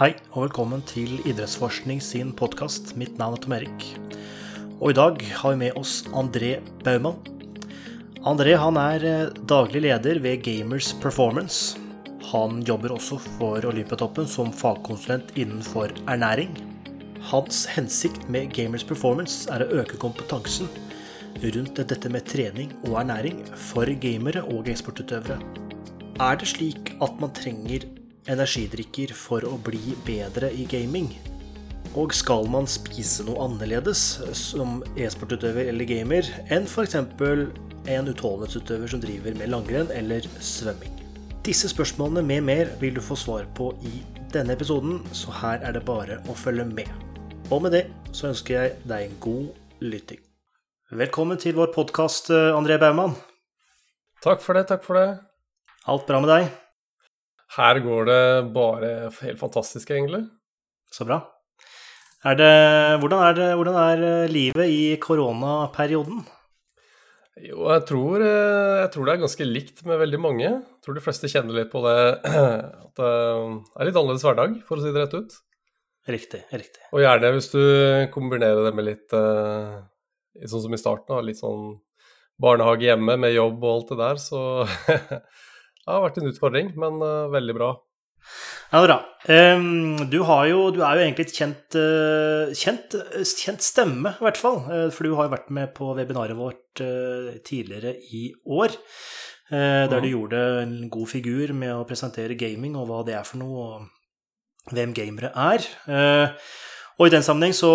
Hei, og velkommen til Idrettsforskning sin podkast. Mitt navn er Tom Erik. Og i dag har vi med oss André Baumann. André han er eh, daglig leder ved Gamers Performance. Han jobber også for Olympiatoppen som fagkonsulent innenfor ernæring. Hans hensikt med Gamers Performance er å øke kompetansen rundt dette med trening og ernæring for gamere og eksportutøvere. Er det slik at man trenger energidrikker for å bli bedre i gaming? Og skal man spise noe annerledes som e-sportutøver eller gamer enn f.eks. en utholdenhetsutøver som driver med langrenn eller svømming? Disse spørsmålene med mer vil du få svar på i denne episoden, så her er det bare å følge med. Og med det så ønsker jeg deg en god lytting. Velkommen til vår podkast, André Baumann. Takk for det, takk for det. Alt bra med deg? Her går det bare helt fantastisk, egentlig. Så bra. Er det, hvordan, er det, hvordan er eh, livet i koronaperioden? Jo, jeg tror, eh, jeg tror, det er ganske likt med veldig mange. Jeg tror de fleste kjenner litt på det at det er litt annerledes hverdag, for å si det rett ut. Riktig. riktig. Og gjerne hvis du kombinerer det med litt sånn som i starten, litt sånn barnehage hjemme med jobb og alt det der, så det har vært en utfordring, men uh, veldig bra. Ja, bra. Um, du, jo, du, er jo egentlig et kjent, uh, kjent, kjent, stemme, i hvert fall. Uh, for du har jo vært med på webinaret vårt tidligere i år. Der du gjorde en god figur med å presentere gaming og hva det er for noe, og hvem gamere er. Og i den sammenheng så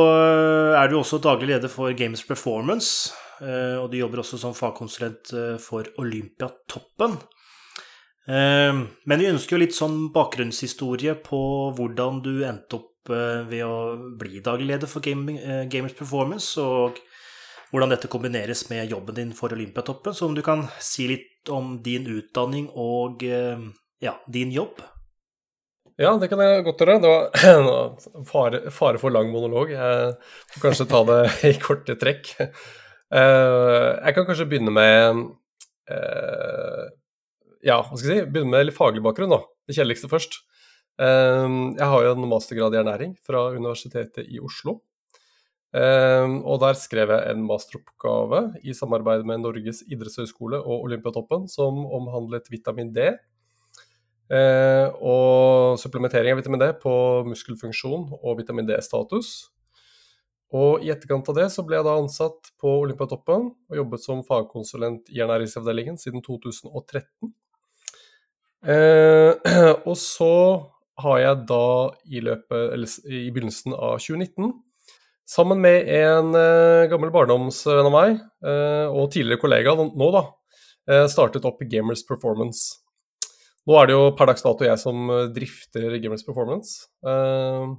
er du også daglig leder for Games Performance. Og du jobber også som fagkonsulent for Olympiatoppen. Ehm, men vi ønsker jo litt sånn bakgrunnshistorie på hvordan du endte opp eh, ved å bli daglig leder for eh, Gamers Performance, og hvordan dette kombineres med jobben din for Olympiatoppen. Så om du kan si litt om din utdanning og eh, ja, din jobb? Ja, det kan jeg godt gjøre. Det var fare, fare for lang monolog. Jeg får kanskje ta det i korte trekk. Jeg kan kanskje begynne med ja, hva skal jeg si, begynne med litt faglig bakgrunn, da. Det kjedeligste først. Ehm, jeg har jo en mastergrad i ernæring fra Universitetet i Oslo. Ehm, og der skrev jeg en masteroppgave i samarbeid med Norges idrettshøgskole og Olympiatoppen som omhandlet vitamin D. Ehm, og supplementering av vitamin D på muskelfunksjon og vitamin D-status. Og i etterkant av det så ble jeg da ansatt på Olympiatoppen og jobbet som fagkonsulent i ernæringsavdelingen siden 2013. Eh, og så har jeg da i løpet, eller i begynnelsen av 2019, sammen med en eh, gammel barndomsvenn av meg, eh, og tidligere kollega nå, da, eh, startet opp Gamers Performance. Nå er det jo per dags dato jeg som drifter Gamers Performance. Eh,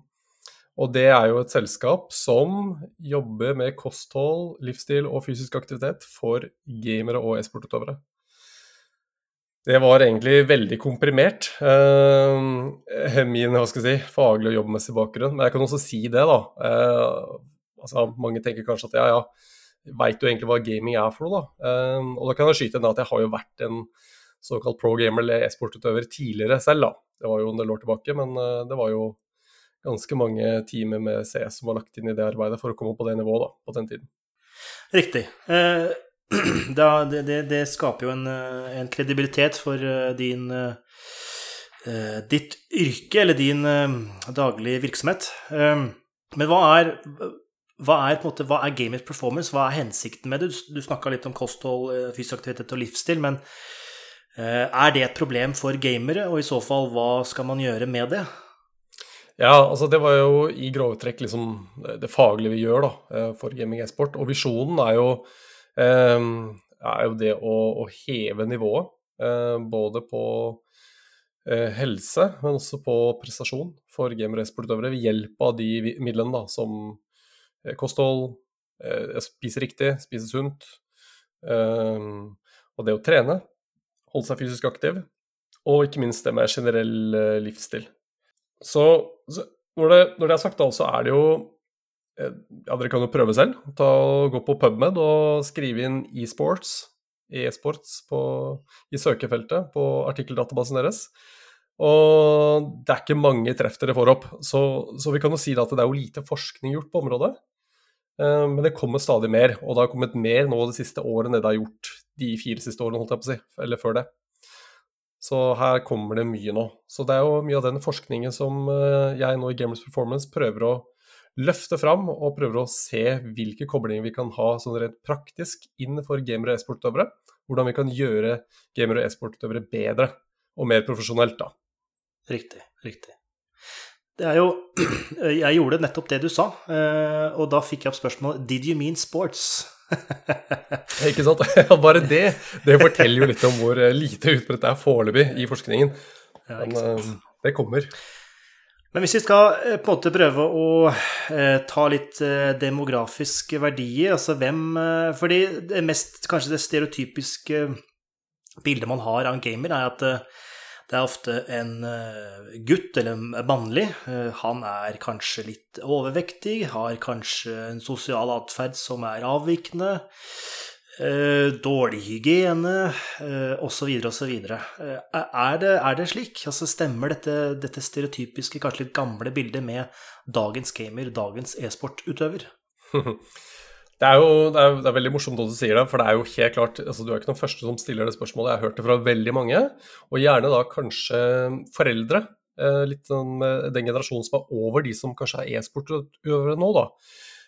og det er jo et selskap som jobber med kosthold, livsstil og fysisk aktivitet for gamere og e-sportutøvere. Det var egentlig veldig komprimert, uh, min hva skal jeg si, faglige og jobbmessige bakgrunn. Men jeg kan også si det, da. Uh, altså, mange tenker kanskje at ja, ja, veit du egentlig hva gaming er for noe, da? Uh, og da kan jeg skyte inn at jeg har jo vært en såkalt pro gamer eller e-sportutøver tidligere selv, da. Det var jo en del år tilbake, men det var jo ganske mange timer med CS som var lagt inn i det arbeidet for å komme på det nivået da, på den tiden. Riktig. Eh, det, det, det, skaper jo en, eh, en kredibilitet for eh, din uh, ditt yrke, eller din daglige virksomhet. Um, men hva er, hva er, på en måte, hva er Gamers Performance? Hva er hensikten med det? Du, du snakka litt om kosthold, fysisk aktivitet og livsstil, men er det et problem for gamere? Og i så fall, hva skal man gjøre med det? Ja, altså det var jo i grove trekk liksom det faglige vi gjør da, for gaming e-sport. Og visjonen er jo Ehm, er jo det å, å heve nivået. Eh, både på eh, helse, men også på prestasjon for gamer- Race-politøvere ved hjelp av de midlene da, som eh, kosthold, spise riktig, spise sunt, ehm, og det å trene, holde seg fysisk aktiv, og ikke minst det med generell livsstil. Så, når, det, når, det, er sagt, da, så er det jo ja, dere kan jo prøve selv. Ta, gå på PubMed og skrive inn e-sports, e-sports i søkefeltet på artikkeldatabasen deres. Og det er ikke mange treff dere får opp. Så, så, vi kan jo si at det er jo lite forskning gjort på området. Uh, men det kommer stadig mer, og det har kommet mer nå de siste årene enn det det har gjort de fire siste årene, holdt jeg på å si, eller før det. Så her kommer det mye nå. Så det er jo mye av den forskningen som uh, jeg nå i Gamers Performance prøver å løfte fram, og prøver å se hvilke koblinger vi kan ha sånn rent praktisk inn for gamere og e-sportutøvere. Hvordan vi kan gjøre gamere og e-sportutøvere bedre og mer profesjonelt, da. Riktig. Riktig. Det er jo Jeg gjorde nettopp det du sa, eh, og da fikk jeg opp spørsmålet Did you mean sports? ikke sant? Bare det det forteller jo litt om hvor eh, lite utbredt det er foreløpig i forskningen. Men eh, det kommer. Men hvis vi skal på en måte prøve å ta litt demografiske verdier, altså hvem Fordi det mest, kanskje det stereotypiske bildet man har av en gamer, er at det er ofte en eh, gutt, eller mannlig. Eh, han er kanskje litt overvektig, har kanskje en sosial atferd som er avvikende. Eh, dårlig hygiene, osv., osv. Er, det, er det slik? Altså, stemmer dette, dette stereotypiske, kanskje litt gamle bildet med dagens gamer, dagens e-sportutøver? Det er jo det er, det er veldig morsomt at du sier det, for det er jo helt klart altså Du er ikke den første som stiller det spørsmålet. Jeg har hørt det fra veldig mange, og gjerne da kanskje foreldre. Eh, litt den, den generasjonen som er over de som kanskje er e-sportutøvere nå, da.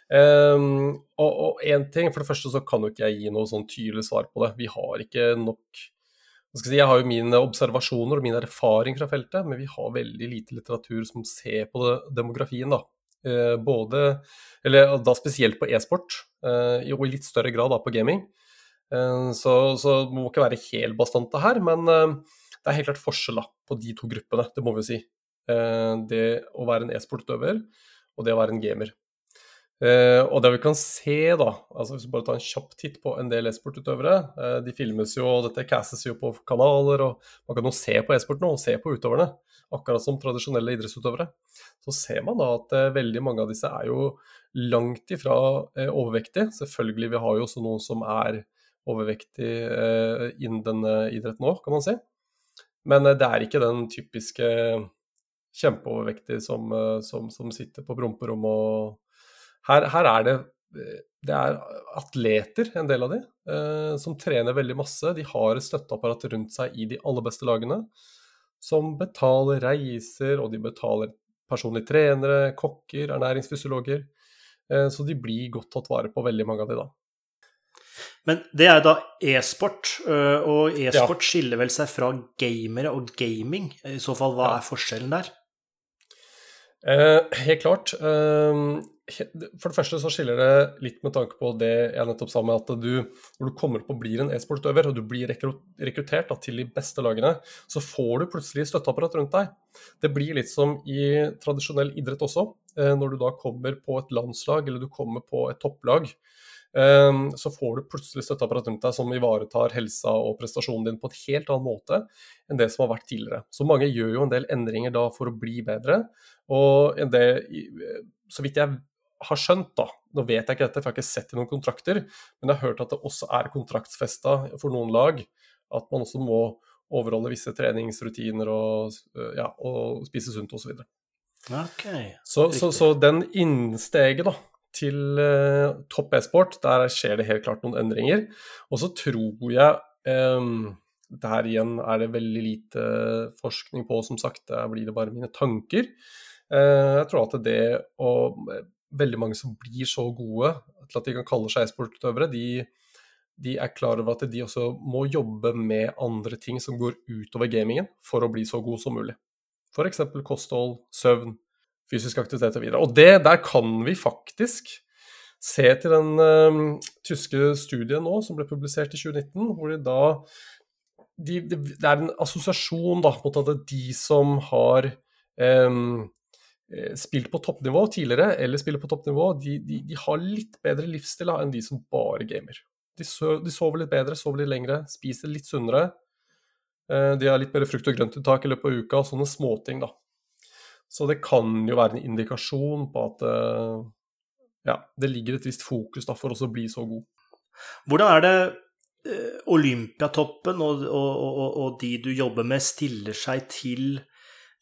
Um, og én ting, for det første så kan jo ikke jeg gi noe sånn tydelig svar på det. Vi har ikke nok jeg, si, jeg har jo mine observasjoner og min erfaring fra feltet, men vi har veldig lite litteratur som ser på det, demografien. da. Eh, både, eller da spesielt på e-sport, eh, og i litt større grad da på gaming. Eh, så, så må ikke være helt bastante her, men det er helt klart forskjell da, på de to gruppene, det må vi si. Det å være en e-sportutøver og det å være en gamer. Uh, og det vi kan se, da, altså hvis vi bare tar en kjapp titt på en del e-sportutøvere uh, De filmes jo, og dette castes jo på kanaler, og man kan jo se på e-sport nå, og se på utøverne. Akkurat som tradisjonelle idrettsutøvere. Så ser man da at uh, veldig mange av disse er jo langt ifra overvektige. Selvfølgelig, vi har jo også noen som er overvektige innen denne idretten òg, kan man si. Men det er ikke den typiske kjempeovervektige som, som, som sitter på promperommet og her, her er det det er atleter, en del av de, eh, som trener veldig masse. De har et støtteapparat rundt seg i de aller beste lagene, som betaler reiser, og de betaler personlige trenere, kokker, ernæringsfysiologer. Eh, så de blir godt tatt vare på, veldig mange av de da. Men det er da e-sport, eh, og e-sport ja. skiller vel seg fra gamere og gaming. I så fall, hva ja. er forskjellen der? Eh, helt klart. Eh, for det første så skiller det litt med tanke på det jeg nettopp sa med at du, når du kommer opp og blir en e-sportøver, og du blir rekruttert da, til de beste lagene, så får du plutselig støtteapparat rundt deg. Det blir litt som i tradisjonell idrett også. Eh, når du da kommer på et landslag eller du kommer på et topplag, eh, så får du plutselig støtteapparat rundt deg som ivaretar helsa og prestasjonen din på et helt annen måte enn det som har vært tidligere. Så mange gjør jo en del endringer da for å bli bedre. Og det, så vidt jeg har skjønt, da, nå vet jeg ikke dette, for jeg har ikke sett i noen kontrakter, men jeg har hørt at det også er kontraktsfesta for noen lag at man også må overholde visse treningsrutiner og, ja, og spise sunt osv. Okay, så, så, så, den innsteget da, til uh, topp e-sport, der skjer det helt klart noen endringer. Og så tror jeg um, Der igjen er det veldig lite forskning på, som sagt. Der blir det bare mine tanker. Uh, jeg tror at det å veldig mange som blir så gode til at de kan kalle seg e-sportutøvere, de, de, er klar over at de også må jobbe med andre ting som går utover gamingen, for å bli så god som mulig. F.eks. kosthold, søvn, fysisk aktivitet og videre. Og det, der kan vi faktisk se til den uh, tyske studien nå som ble publisert i 2019, hvor de da de, de, Det er en assosiasjon da, mot at de som har um, spilt på toppnivå tidligere, eller spiller på toppnivå, de, de, de har litt bedre livsstil enn de som bare gamer. De, so, de, sover litt bedre, sover litt lengre, spiser litt sunnere. Eh, de har litt mer frukt- og grøntuttak i løpet av uka, og sånne småting, da. Så det kan jo være en indikasjon på at eh, ja, det ligger et visst fokus da, for oss å bli så god. Hvordan er det Olympiatoppen og, og, og, og de du jobber med, stiller seg til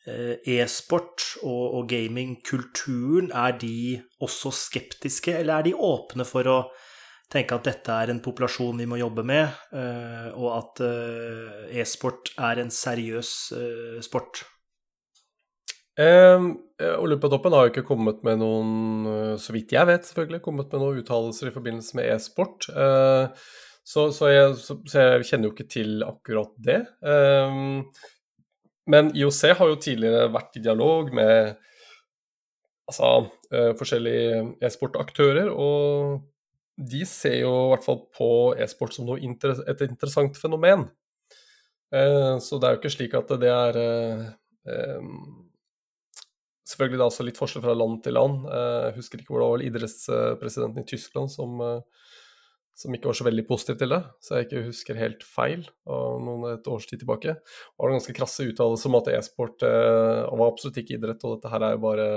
e-sport og, og gamingkulturen, er de også skeptiske, eller er de åpne for å tenke at dette er en populasjon vi må jobbe med, og at e-sport er en seriøs sport? Eh, Olympiatoppen har jo ikke kommet med noen, eh, så vidt jeg vet, selvfølgelig, kommet med noen uttalelser i forbindelse med e-sport. Eh, så, så, så, så, jeg kjenner jo ikke til akkurat det. Eh, men IOC har jo tidligere vært i dialog med altså, eh, forskjellige e-sportaktører, og de ser jo i hvert fall på e-sport som inter et interessant fenomen. Eh, så det er jo ikke slik at det er Selvfølgelig det er også litt forskjell fra land til land. Jeg eh, husker ikke hvor det var idrettspresidenten i Tyskland som, eh, som, ikke var så veldig positiv til det, så jeg ikke husker helt feil av noen et års tid tilbake. Det var ganske krasse uttalelser om at e-sport eh, var absolutt ikke idrett, og dette her er jo bare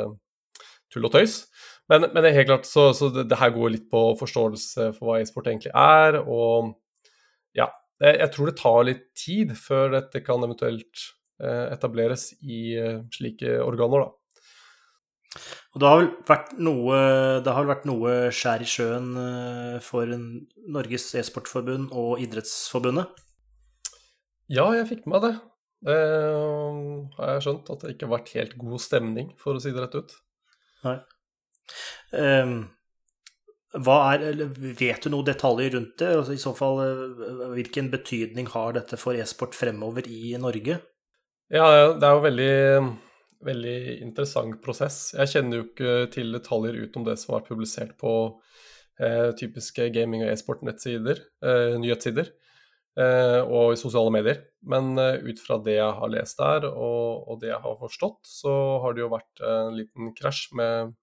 tull og tøys. Men, men helt klart, så, så det, det, her går litt på forståelse for hva e-sport egentlig er. Og ja, jeg, jeg, tror det tar litt tid før dette kan eventuelt eh, etableres i eh, slike organer, da. Og det har vel vært noe, det har vært noe skjær i sjøen eh, for Norges e-sportforbund og Idrettsforbundet? Ja, jeg fikk med meg det. Det har jeg skjønt, at det ikke har vært helt god stemning, for å si det rett ut. Nei. Um, hva er, vet du noen detaljer rundt det? Altså, I så fall, eh, hvilken betydning har dette for e-sport fremover i Norge? Ja, det er jo veldig veldig interessant prosess. Jeg kjenner jo ikke til detaljer utom det som var publisert på eh, typiske gaming- og e-sport-nettsider, eh, nyhetssider, eh, og i sosiale medier. Men eh, ut fra det jeg har lest der, og, og, det jeg har forstått, så har det jo vært en liten krasj med,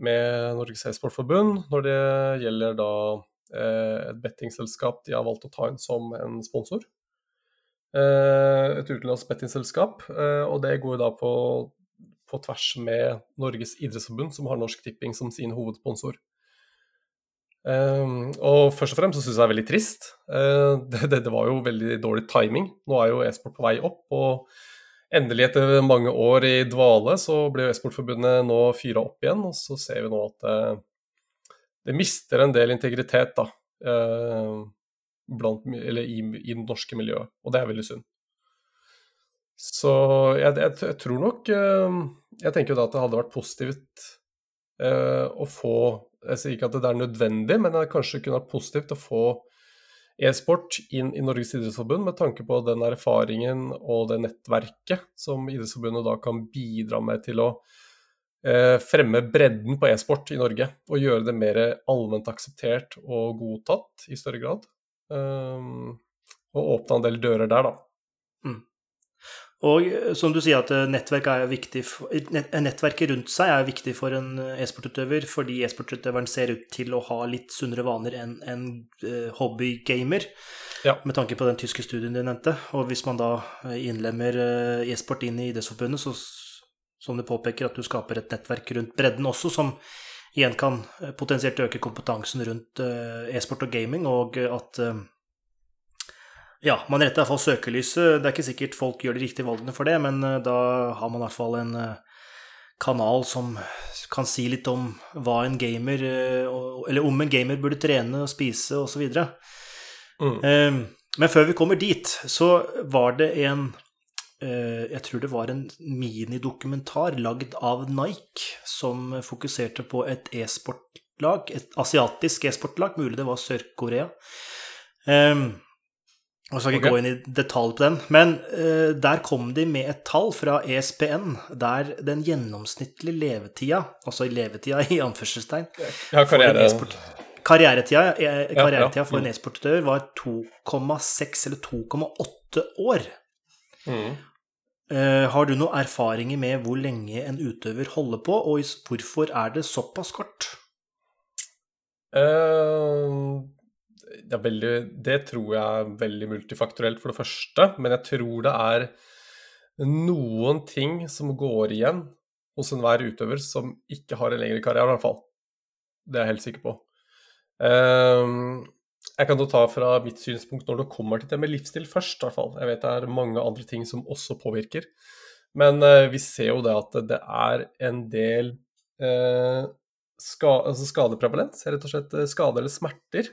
med Norges e-sportforbund når det gjelder da eh, et bettingselskap de har valgt å ta inn som en sponsor. Eh, et utenlandsk bettingselskap. Eh, og det går da på, på, tvers med Norges idrettsforbund, som har Norsk Tipping som sin hovedsponsor. Um, og først og fremst så syns jeg det er veldig trist. Det, det, det, var jo veldig dårlig timing. Nå er jo e-sport på vei opp, og endelig etter mange år i dvale så ble e-sportforbundet nå fyra opp igjen. Og så ser vi nå at det, det mister en del integritet, da. Blant, eller i, i det norske miljøet, og det er veldig synd. Så jeg, jeg, jeg tror nok eh, Jeg tenker jo da at det hadde vært positivt eh, å få Jeg sier ikke at det er nødvendig, men det kanskje kunne vært positivt å få e-sport inn i Norges idrettsforbund med tanke på den erfaringen og det nettverket som Idrettsforbundet da kan bidra med til å eh, fremme bredden på e-sport i Norge. Og gjøre det mer allment akseptert og godtatt i større grad. Um, og åpna en del dører der, da. Mm. Og eh, som du sier, at eh, nettverk er for, eh, nettverket rundt seg er viktig for en e-sportutøver, fordi e-sportutøveren ser ut til å ha litt sunnere vaner enn en hobbygamer. Ja. Med tanke på den tyske studien du nevnte. Og hvis man da innlemmer e-sport inn i Idrettsforbundet, så som du påpeker, at du skaper et nettverk rundt bredden også, som igjen kan eh, potensielt øke kompetansen rundt eh, e-sport og gaming, og at eh, ja, man retter iallfall søkelyset. Det er ikke sikkert folk gjør de riktige valgene for det, men da har man i hvert fall en kanal som kan si litt om hva en gamer Eller om en gamer burde trene og spise osv. Mm. Men før vi kommer dit, så var det en jeg tror det var en minidokumentar lagd av Nike som fokuserte på et e-sportlag, et asiatisk e-sportlag, mulig det var Sør-Korea. Um, jeg skal ikke okay. gå inn i detalj på den, men uh, der kom de med et tall fra ESPN der den gjennomsnittlige levetida, altså levetida i anførselstegn ja, karriere. Karrieretida, karrieretida for en mm. e-sportutøver var 2,6 eller 2,8 år. Mm. Eh, har du noen erfaringer med hvor lenge en utøver holder på, og hvorfor er det såpass kort? Uh, det, veldig, det, tror jeg er veldig multifaktorelt, for det første. Men jeg tror det er noen ting som går igjen hos enhver utøver som ikke har en lengre karriere, i hvert fall. Det er jeg helt sikker på. Uh, jeg kan da ta fra mitt synspunkt når det kommer til det med livsstil først. I hvert fall. Jeg vet det er mange andre ting som også påvirker. Men eh, vi ser jo det at det er en del eh, ska, altså skadeprevalens, rett og slett skade eller smerter,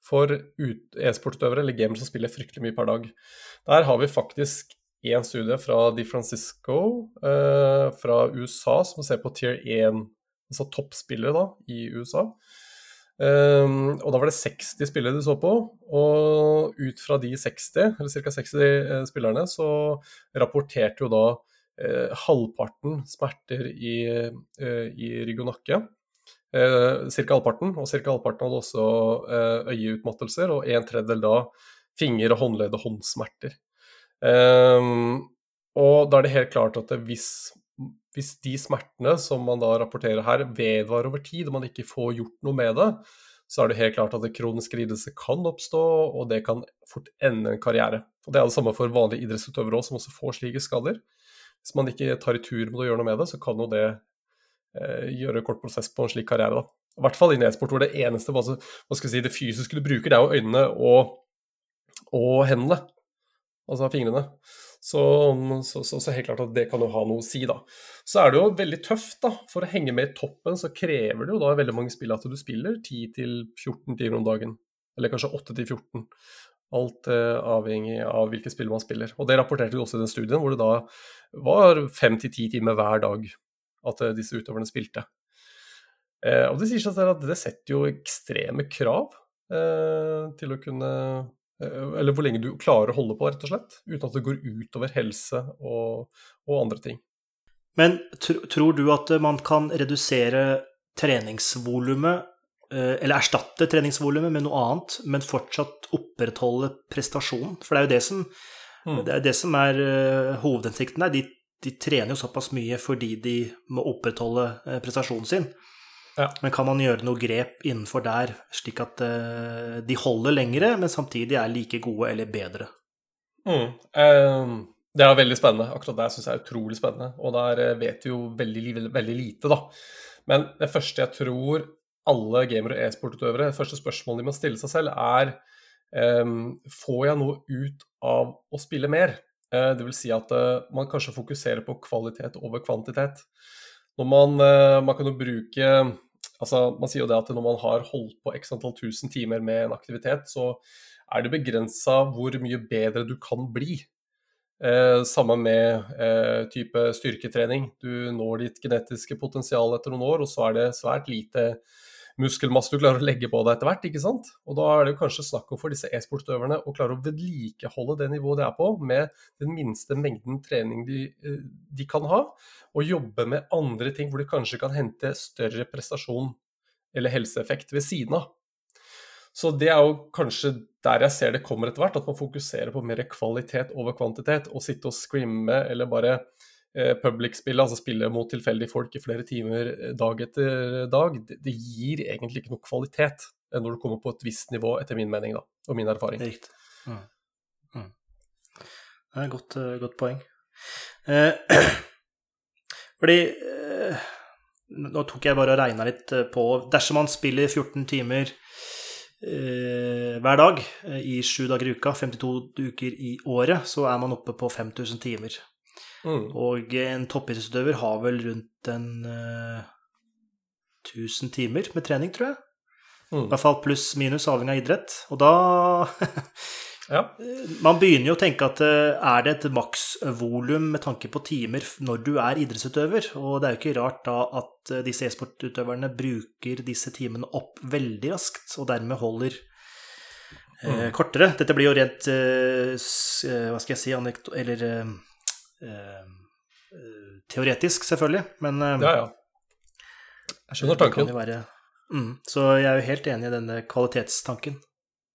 for e-sportutøvere eller gamere som spiller fryktelig mye per dag. Der har vi faktisk én studie fra De Francisco eh, fra USA som ser på tier 1, altså toppspillere da, i USA. Um, og da var det 60 spillere de så på, og ut fra de 60, eller ca. 60 eh, spillerne, så rapporterte jo da eh, halvparten smerter i, eh, i rygg og nakke. Eh, ca. halvparten, og ca. halvparten hadde også eh, øyeutmattelser, og en tredjedel da finger- og håndledd- og håndsmerter. Um, og da er det helt klart at hvis, hvis, de smertene som man da rapporterer her, vedvarer over tid, og man ikke får gjort noe med det, så er det helt klart at en kronisk lidelse kan oppstå, og det kan fort ende en karriere. Og Det er det samme for vanlige idrettsutøvere òg, som også får slike skader. Hvis man ikke tar i tur med å gjøre noe med det, så kan jo det eh, gjøre kort prosess på en slik karriere. da. I hvert fall i e-sport, hvor det eneste hva skal si, det fysiske du bruker, det er jo øynene og, og hendene altså fingrene. Så, så, så, helt klart at det kan jo ha noe å si, da. Så er det jo veldig tøft, da. For å henge med i toppen så krever det jo da veldig mange spill at du spiller 10-14 timer om dagen. Eller kanskje 8-14. Alt eh, avhengig av hvilke spill man spiller. Og det rapporterte du også i den studien, hvor det da var 5-10 timer hver dag at eh, disse utøverne spilte. Eh, og det sier seg selv at det setter jo ekstreme krav eh, til å kunne eller hvor lenge du klarer å holde på, rett og slett. Uten at det går utover helse og, og andre ting. Men tr tror du at man kan redusere treningsvolumet, eh, eller erstatte treningsvolumet med noe annet, men fortsatt opprettholde prestasjonen? For det er jo det som, mm. det er, det som er hovedhensikten der. De, de, trener jo såpass mye fordi de må opprettholde prestasjonen sin. Ja. Men kan man gjøre noe grep innenfor der, slik at uh, de holder lengre, men samtidig er like gode eller bedre? Mm. Um, det er veldig spennende. Akkurat det syns jeg er utrolig spennende. Og der uh, vet vi jo veldig, veldig, veldig, lite, da. Men det første jeg tror alle gamer- og e-sportutøvere, det første spørsmålet de må stille seg selv, er um, får jeg noe ut av å spille mer? Uh, det vil si at man kanskje fokuserer på kvalitet over kvantitet. Når man, man kan jo bruke Altså, man sier jo det at når man har holdt på x antall tusen timer med en aktivitet, så er det begrensa hvor mye bedre du kan bli. Eh, sammen med eh, type styrketrening. Du når ditt genetiske potensial etter noen år, og så er det svært lite muskelmasse du klarer å legge på deg etter hvert. ikke sant? Og da er det jo kanskje snakk om for disse e-sportutøverne å klare å vedlikeholde det nivået de er på, med den minste mengden trening de, eh, de kan ha, og jobbe med andre ting hvor de kanskje kan hente større prestasjon eller helseeffekt ved siden av. Så det er jo kanskje der jeg ser det kommer etter hvert, at man fokuserer på mer kvalitet over kvantitet. Å sitte og scrimme eller bare eh, public-spille, altså spille mot tilfeldige folk i flere timer eh, dag etter dag, det, gir egentlig ikke noe kvalitet når du kommer på et visst nivå, etter min mening da, og min erfaring. Riktig. Mm. Mm. Det er et godt, godt poeng. Eh, fordi eh, Nå tok jeg bare og regna litt eh, på Dersom man spiller 14 timer eh, hver dag eh, i sju dager i uka, 52 uker i året, så er man oppe på 5000 timer. Mm. Og en toppidrettsutøver har vel rundt en uh, 1000 timer med trening, tror jeg. Mm. I hvert fall pluss-minus, avhengig av idrett. Og da Ja. Man begynner jo å tenke at eh, er det et maksvolum med tanke på timer når du er idrettsutøver? Og det er jo ikke rart da at eh, disse e-sportutøverne bruker disse timene opp veldig raskt, og dermed holder eh, mm. kortere. Dette blir jo rent eh, eh Hva skal jeg si anekdo... Eller eh, teoretisk, selvfølgelig, men Ja, ja. Jeg skjønner tanken. Være, mm, så jeg er jo helt enig i denne kvalitetstanken.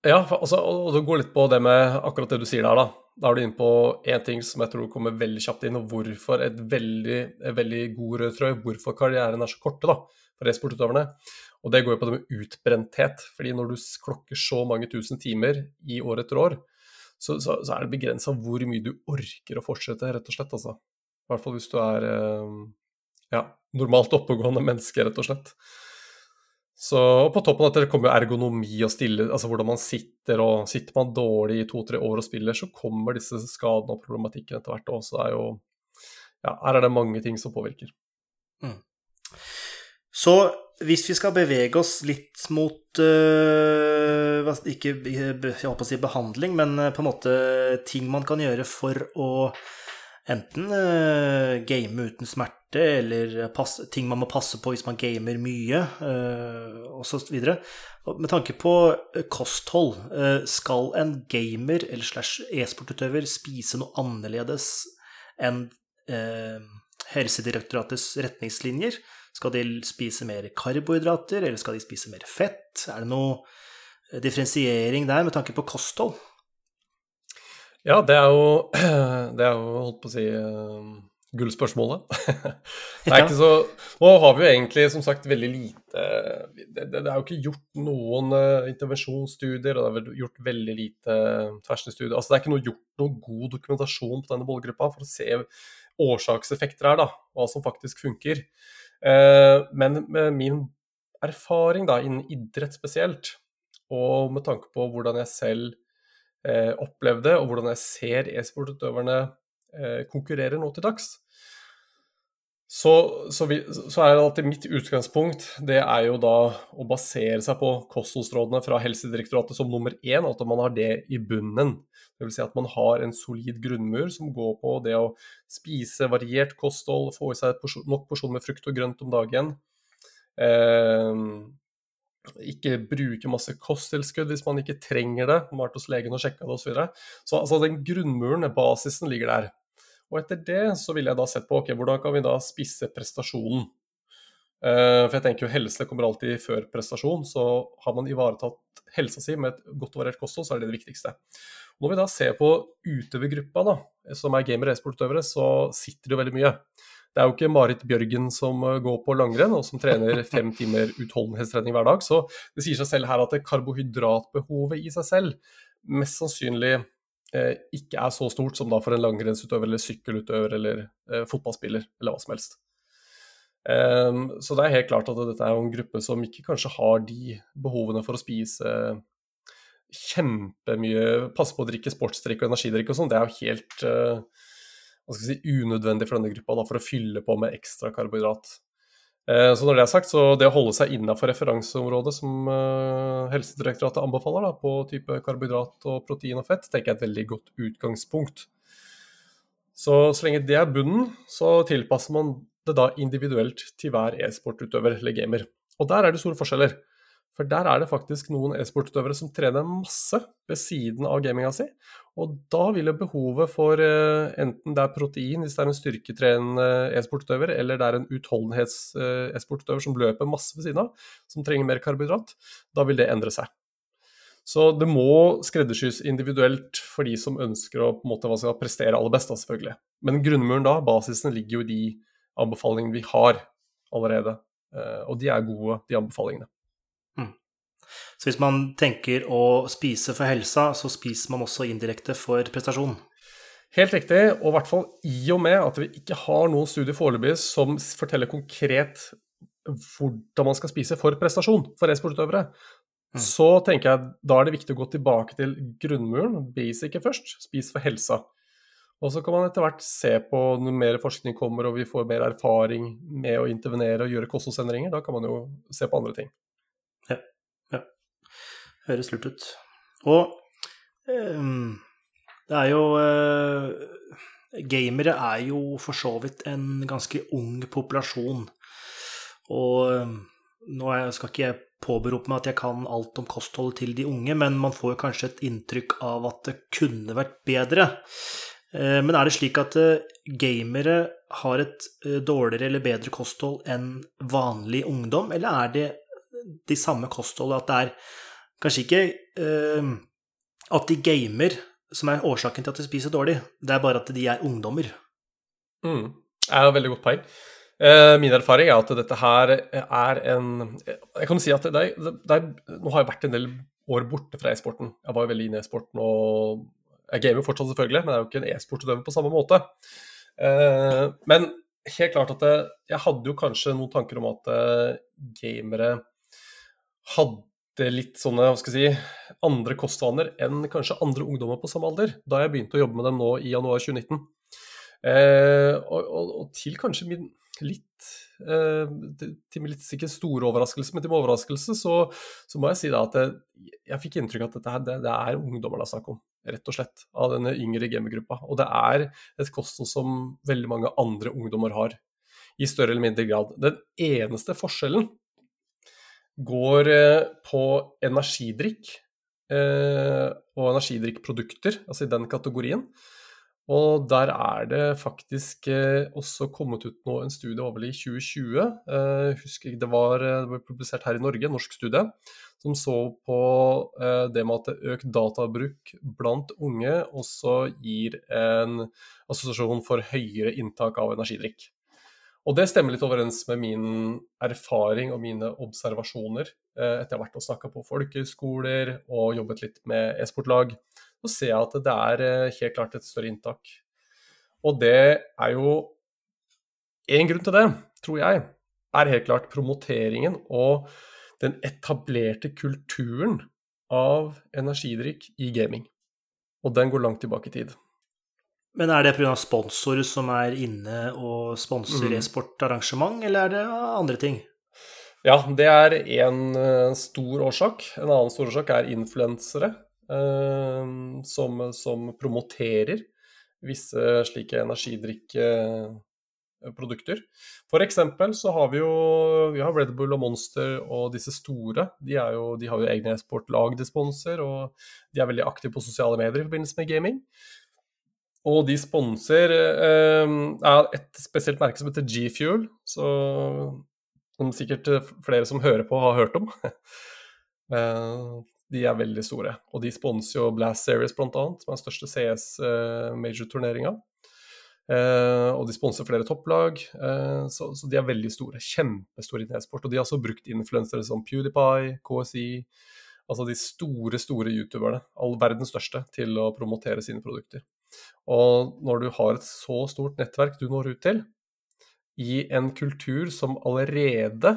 Ja, altså, og du går litt på det med akkurat det du sier der, da. Da er du inne på én ting som jeg tror kommer veldig kjapt inn, og hvorfor et veldig, et veldig god rød tråd, hvorfor karrieren er så korte da, for e-sportutøverne. Og det går jo på det med utbrenthet. fordi når du klokker så mange tusen timer i år etter år, så, så, så er det begrensa hvor mye du orker å fortsette, rett og slett. altså. I hvert fall hvis du er eh, ja, normalt oppegående menneske, rett og slett. Så på toppen av dette kommer ergonomi og stille, altså hvordan man sitter. og Sitter man dårlig i to-tre år og spiller, så kommer disse skadene og problematikken etter hvert Også. Så det er jo ja, her er det mange ting som påvirker. Mm. Så hvis vi skal bevege oss litt mot øh, Ikke jeg håper å si behandling, men på en måte ting man kan gjøre for å enten øh, game uten smerte, eller passe, ting man må passe på hvis man gamer mye, øh, osv. Med tanke på kosthold, skal en gamer eller slash e-sportutøver spise noe annerledes enn Helsedirektoratets retningslinjer? Skal de spise mer karbohydrater, eller skal de spise mer fett? Er det noe eh, differensiering der med tanke på kosthold? Ja, det er jo, det er jo holdt på å si uh, gullspørsmålet. det er ikke så Nå har vi jo egentlig som sagt veldig lite Det, det, er jo ikke gjort noen uh, intervensjonsstudier, og det er gjort veldig lite tversenstudier. Altså det er ikke noe, gjort noen god dokumentasjon på denne målgruppa for å se årsakseffekter her, da, hva som faktisk funker. Eh, men med min erfaring da, innen idrett spesielt, og med tanke på hvordan jeg selv eh, opplevde, og hvordan jeg ser e-sportutøverne eh, konkurrere nå til dags, så, så, vi, så, er det alltid mitt utgangspunkt det er jo da å basere seg på kostholdsrådene fra Helsedirektoratet som nummer én, at man har det i bunnen. Dvs. Si at man har en solid grunnmur som går på det å spise variert kosthold, få i seg nok porsjon med frukt og grønt om dagen. Eh, ikke bruke masse kosttilskudd hvis man ikke trenger det. Man har vært hos legen og sjekka det osv. Så, videre. så altså, den grunnmuren, basisen, ligger der. Og etter det så ville jeg da sett på ok, hvordan kan vi da spisse prestasjonen. Uh, for jeg tenker jo helse kommer alltid før prestasjon, så har man ivaretatt helsa si med et godt og variert kosthold, så er det det viktigste. Når vi da ser på utøvergruppa, da, som er gamer- og e-sportutøvere, så sitter det jo veldig mye. Det er jo ikke Marit Bjørgen som eh, går på langrenn og som trener fem timer utholdenhetstrening hver dag. Så det sier seg selv her at karbohydratbehovet i seg selv mest sannsynlig eh, ikke er så stort som da for en langrennsutøver eller sykkelutøver eller eh, fotballspiller eller hva som helst. Um, så det er helt klart at dette er en gruppe som ikke kanskje har de behovene for å spise kjempemye Passe på å drikke sportsdrikk og energidrikk og sånn. Det er jo helt skal si, unødvendig for denne gruppa da, for å fylle på med ekstra karbohydrat. Uh, så når det er sagt, så det å holde seg innafor referanseområdet som uh, Helsedirektoratet anbefaler, da, på type karbohydrat og protein og fett, tenker jeg er et veldig godt utgangspunkt. Så så lenge det er bunnen, så tilpasser man det da individuelt til hver e-sportutøver eller gamer. Og der er det store forskjeller. For der er det faktisk noen e-sportutøvere som trener masse ved siden av gaminga si. Og da vil jo behovet for uh, enten det er protein hvis det er en styrketrenende e-sportutøver, eller det er en utholdenhets-e-sportutøver som løper masse ved siden av, som trenger mer karbohydrat, da vil det endre seg. Så det må skreddersys individuelt for de som ønsker å på en måte, hva prestere aller best, da, selvfølgelig. Men grunnmuren da, basisen, ligger jo i de anbefalingene vi har allerede. Uh, og de er gode, de anbefalingene. Så hvis man tenker å spise for helsa, så spiser man også indirekte for prestasjon. Helt riktig, og i hvert fall i og med at vi ikke har noen studier foreløpig som forteller konkret hvordan man skal spise for prestasjon for e-sportutøvere, mm. så tenker jeg da er det viktig å gå tilbake til grunnmuren, basicet først. Spis for helsa. Og så kan man etter hvert se på når mer forskning kommer og vi får mer erfaring med å intervenere og gjøre kostholdsendringer, da kan man jo se på andre ting. Høres lurt ut. Og um, det er jo uh, Gamere er jo for så vidt en ganske ung populasjon. Og um, nå skal ikke jeg påberope meg at jeg kan alt om kostholdet til de unge, men man får kanskje et inntrykk av at det kunne vært bedre. Uh, men er det slik at uh, gamere har et dårligere eller bedre kosthold enn vanlig ungdom, eller er det de samme kostholdet at det er Kanskje ikke uh, at de gamer som er årsaken til at de spiser dårlig, det er bare at de er ungdommer. Mm. Det er et veldig godt poeng. Uh, min erfaring er at dette her er en Jeg kan si at det er, det er, Nå har jeg vært en del år borte fra e-sporten. Jeg var jo veldig inne i e-sporten og Jeg gamer fortsatt, selvfølgelig, men jeg er jo ikke en e-sportutøver på samme måte. Uh, men helt klart at jeg, jeg hadde jo kanskje noen tanker om at uh, gamere hadde litt sånne, hva skal jeg si, andre kostvaner enn kanskje andre ungdommer på samme alder, da jeg begynte å jobbe med dem nå i januar 2019. Eh, og, og, og, til kanskje min litt eh, Til min litt sikkert store overraskelse, men til min overraskelse så, så må jeg si da at jeg, jeg fikk inntrykk av at dette her, det, det er ungdommer det er snakk om. Rett og slett. Av denne yngre gamergruppa. Og det er et kosthold som veldig mange andre ungdommer har. I større eller mindre grad. Den eneste forskjellen går eh, på energidrikk eh, og energidrikkprodukter, altså i den kategorien. Og der er det faktisk eh, også kommet ut nå en studie over i 2020. Eh, husker det var, det ble publisert her i Norge, en norsk studie, som så på det med at økt databruk blant unge også gir en assosiasjon for høyere inntak av energidrikk. Og det stemmer litt overens med min erfaring og mine observasjoner eh, etter å ha vært og snakka på folkehøyskoler og jobbet litt med e-sportlag så ser jeg at det er eh, helt klart et større inntak. Og det er jo En grunn til det, tror jeg, er helt klart promoteringen og den etablerte kulturen av energidrikk i gaming. Og den går langt tilbake i tid. Men er det pga. sponsorer som er inne og sponser mm. e-sportarrangement, eller er det andre ting? Ja, det er én eh, stor årsak. En annen stor årsak er influensere. eh, som, som, promoterer visse slike energidrikkeprodukter. For eksempel så har vi jo vi har Red Bull og Monster og disse store. De, jo, de har jo egne e-sportlag de sponser, og de er veldig aktive på sosiale medier i forbindelse med gaming. Og de sponser eh, et spesielt merke som heter G-Fuel, som sikkert flere som hører på, har hørt om. eh, de er veldig store. Og de sponser jo Blast Series, bl.a., som er den største CS-major-turneringa. Eh, eh, og de sponser flere topplag, eh, så, så, de er veldig store. Kjempestore i e-sport. Og de har også brukt influensere som PewDiePie, KSI, altså de store, store youtuberne, all verdens største, til å promotere sine produkter. Og når du har et så stort nettverk du når ut til, i en kultur som allerede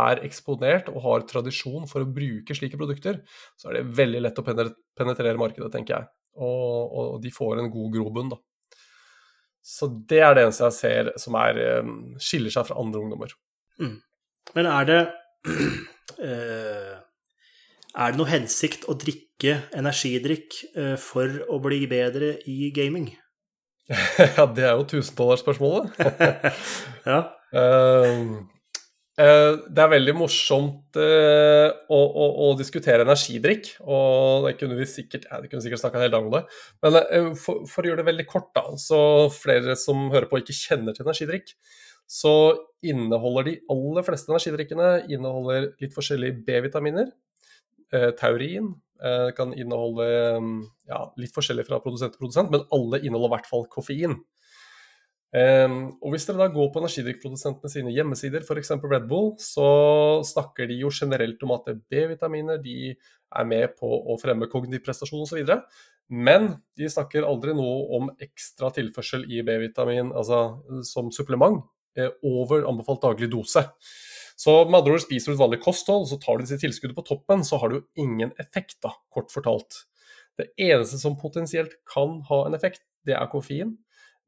er eksponert og har tradisjon for å bruke slike produkter, så er det veldig lett å penetrere markedet, tenker jeg. Og, og de får en god grobunn, da. Så det er det eneste jeg ser som er, eh, skiller seg fra andre ungdommer. Mm. Men er det uh, Er det noe hensikt å drikke energidrikk uh, for å bli bedre i gaming? ja, det er jo tusendollarspørsmålet. ja. Uh, Eh, det er veldig morsomt eh, å, å, å, diskutere energidrikk, og det kunne vi sikkert ja, det kunne sikkert snakka en hel dag om det. Men eh, for, for, å gjøre det veldig kort, da, så flere som hører på ikke kjenner til energidrikk, så inneholder de aller fleste energidrikkene inneholder litt forskjellige B-vitaminer. Taurin kan inneholde ja, litt forskjellig fra produsent til produsent, men alle inneholder i hvert fall koffein. Um, og Hvis dere da går på energidrikkprodusentene sine hjemmesider, f.eks. Red Bull, så snakker de jo generelt om at B-vitaminer de er med på å fremme kognitiv prestasjon osv. Men de snakker aldri noe om ekstra tilførsel i B-vitamin altså som supplement eh, over anbefalt daglig dose. Så med andre ord spiser du et vanlig kosthold, så tar du disse tilskuddet på toppen, så har det jo ingen effekt, da, kort fortalt. Det eneste som potensielt kan ha en effekt, det er koffein.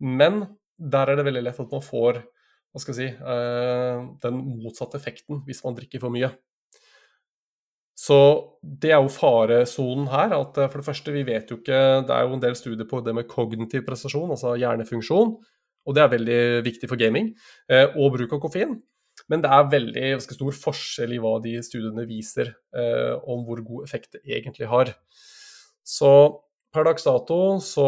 Men der er det veldig lett at man får hva skal jeg si, eh, den motsatte effekten hvis man drikker for mye. Så det er jo faresonen her. at eh, For det første, vi vet jo ikke Det er jo en del studier på det med kognitiv prestasjon, altså hjernefunksjon. Og det er veldig viktig for gaming. Eh, og bruk av koffein. Men det er veldig ganske stor forskjell i hva de studiene viser om hvor god effekt det egentlig har. Så Per dags dato så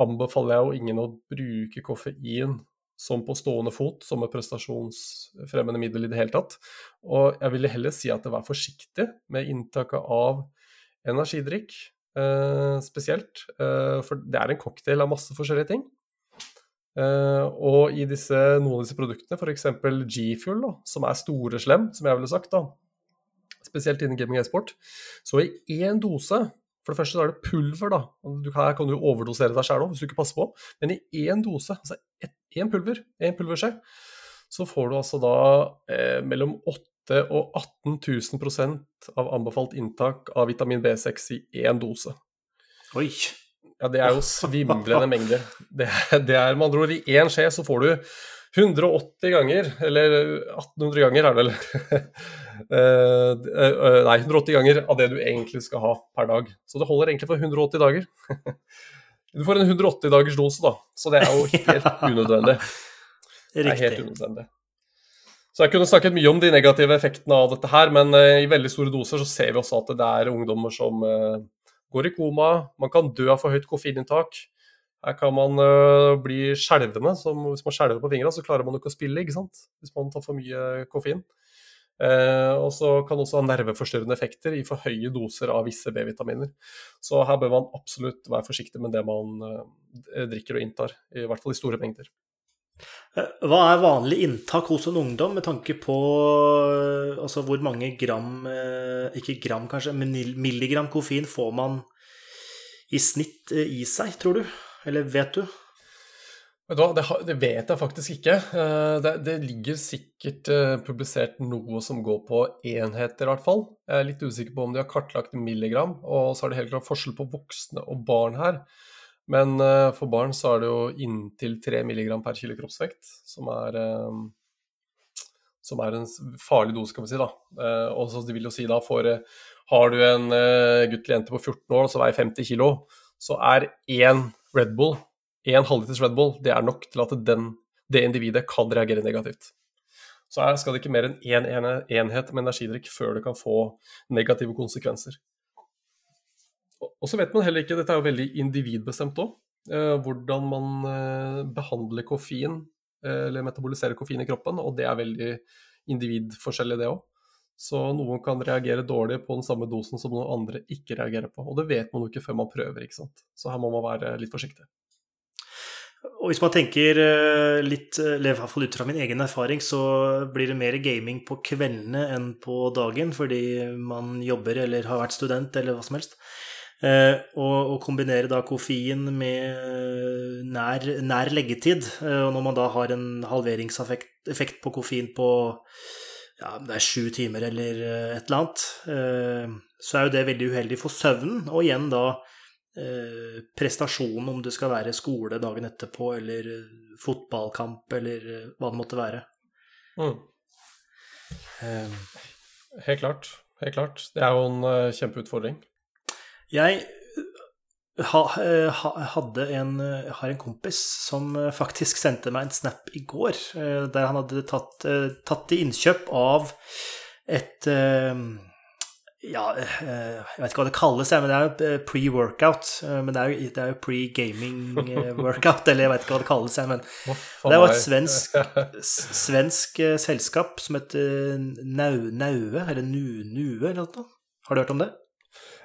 anbefaler jeg jo ingen å bruke koffein som på stående fot, som et prestasjonsfremmende middel i det hele tatt. Og jeg ville heller si at vær forsiktig med inntaket av energidrikk eh, spesielt. Eh, for det er en cocktail av masse forskjellige ting. Eh, og i disse, noen av disse produktene, f.eks. G-Fuel, som er store slem, som jeg ville sagt, da, spesielt innen gaming og e-sport, så i én dose for det første så er det pulver, da. Du her kan du overdosere deg sjæl òg, hvis du ikke passer på. Men i én dose, altså én pulver, én pulverskje, så får du altså da eh, mellom 8 og 18 000 av anbefalt inntak av vitamin B6 i én dose. Oi. Ja, det er jo svimlende mengder. Det, det er med andre ord I én skje så får du 180 ganger, eller 1800 ganger er det vel uh, Nei, 180 ganger av det du egentlig skal ha per dag. Så det holder egentlig for 180 dager. du får en 180 dagers dose, da. Så det er jo helt unødvendig. Det er helt unødvendig. Så jeg kunne snakket mye om de negative effektene av dette her, men i veldig store doser så ser vi også at det er ungdommer som går i koma. Man kan dø av for høyt koffeininntak. Her kan man uh, bli skjelvende. Hvis man skjelver på fingrene, så klarer man ikke å spille ikke sant? hvis man tar for mye koffein. Uh, og så kan også ha nerveforstyrrende effekter i for høye doser av visse B-vitaminer. Så her bør man absolutt være forsiktig med det man uh, drikker og inntar, i hvert fall i store mengder. Hva er vanlig inntak hos en ungdom med tanke på altså hvor mange gram, ikke gram kanskje, men milligram koffein får man i snitt i seg, tror du? Eller vet du? Det, vet jeg faktisk ikke. Eh, det, ligger sikkert eh, publisert noe som går på enheter, i hvert fall. Jeg er litt usikker på om de har kartlagt milligram, og så er det helt klart forskjell på voksne og barn her. Men eh, for barn så er det jo inntil 3 mg per kilo kroppsvekt, som er, som er en farlig dose, kan vi si. da. Og så vil jo si da, for har du en gutt eller jente på 14 år som veier 50 kilo, så er én Red Bull, én halvliters Red Bull, det er nok til at den, det individet kan reagere negativt. Så her skal det ikke mer enn én en enhet med energidrikk før det kan få negative konsekvenser. Og så vet man heller ikke, dette er jo veldig individbestemt òg, eh, hvordan man eh, behandler koffein, eh, eller metaboliserer koffein i kroppen, og det er veldig individforskjellig, det òg. Så noen kan reagere dårlig på den samme dosen som noen andre ikke reagerer på. Og det vet man jo ikke før man prøver, ikke sant. Så her må man være litt forsiktig. Og hvis man tenker litt, eller i hvert fall ut fra min egen erfaring, så blir det mer gaming på kveldene enn på dagen fordi man jobber eller har vært student eller hva som helst. Eh, og, og kombinere da koffein med nær, nær leggetid, eh, og når man da har en halveringseffekt på koffein på ja, det er sju timer eller eh, et eller annet, eh, så er jo det veldig uheldig for søvnen. Og igjen da eh, prestasjonen, om det skal være skole dagen etterpå eller fotballkamp eller hva det måtte være. Mm. Helt klart. Helt klart. Det er jo en kjempeutfordring. Jeg ha, eh, ha, hadde en, eh, har en kompis som eh, faktisk sendte meg en snap i går, der han hadde tatt, tatt til innkjøp av et ja, jeg vet ikke hva det kalles, men det er jo pre-workout. Men det er jo, jo pre-gaming-workout, eller jeg vet ikke hva det kalles. Men det var et svensk, svensk selskap som heter Naue, eller Nunue, eller noe. Har du hørt om det?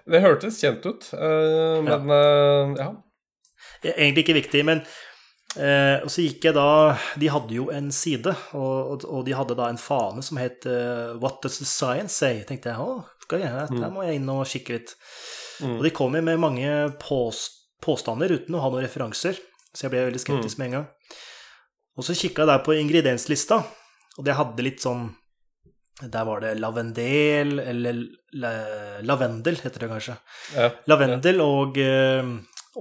Det hørtes kjent ut, uh, men ja. Uh, ja. Egentlig ikke viktig, men uh, Og så gikk jeg da De hadde jo en side, og, og de hadde da en fane som het What does the science say? tenkte jeg, å, skal jeg, her mm. må jeg inn og kikke litt. Mm. Og de kom med mange påst påstander uten å ha noen referanser, så jeg ble veldig skeptisk mm. med en gang. Og så kikka jeg der på ingredienslista, og det hadde litt sånn der var det lavendel, eller lavendel heter det kanskje. Ja, lavendel ja. og, eh,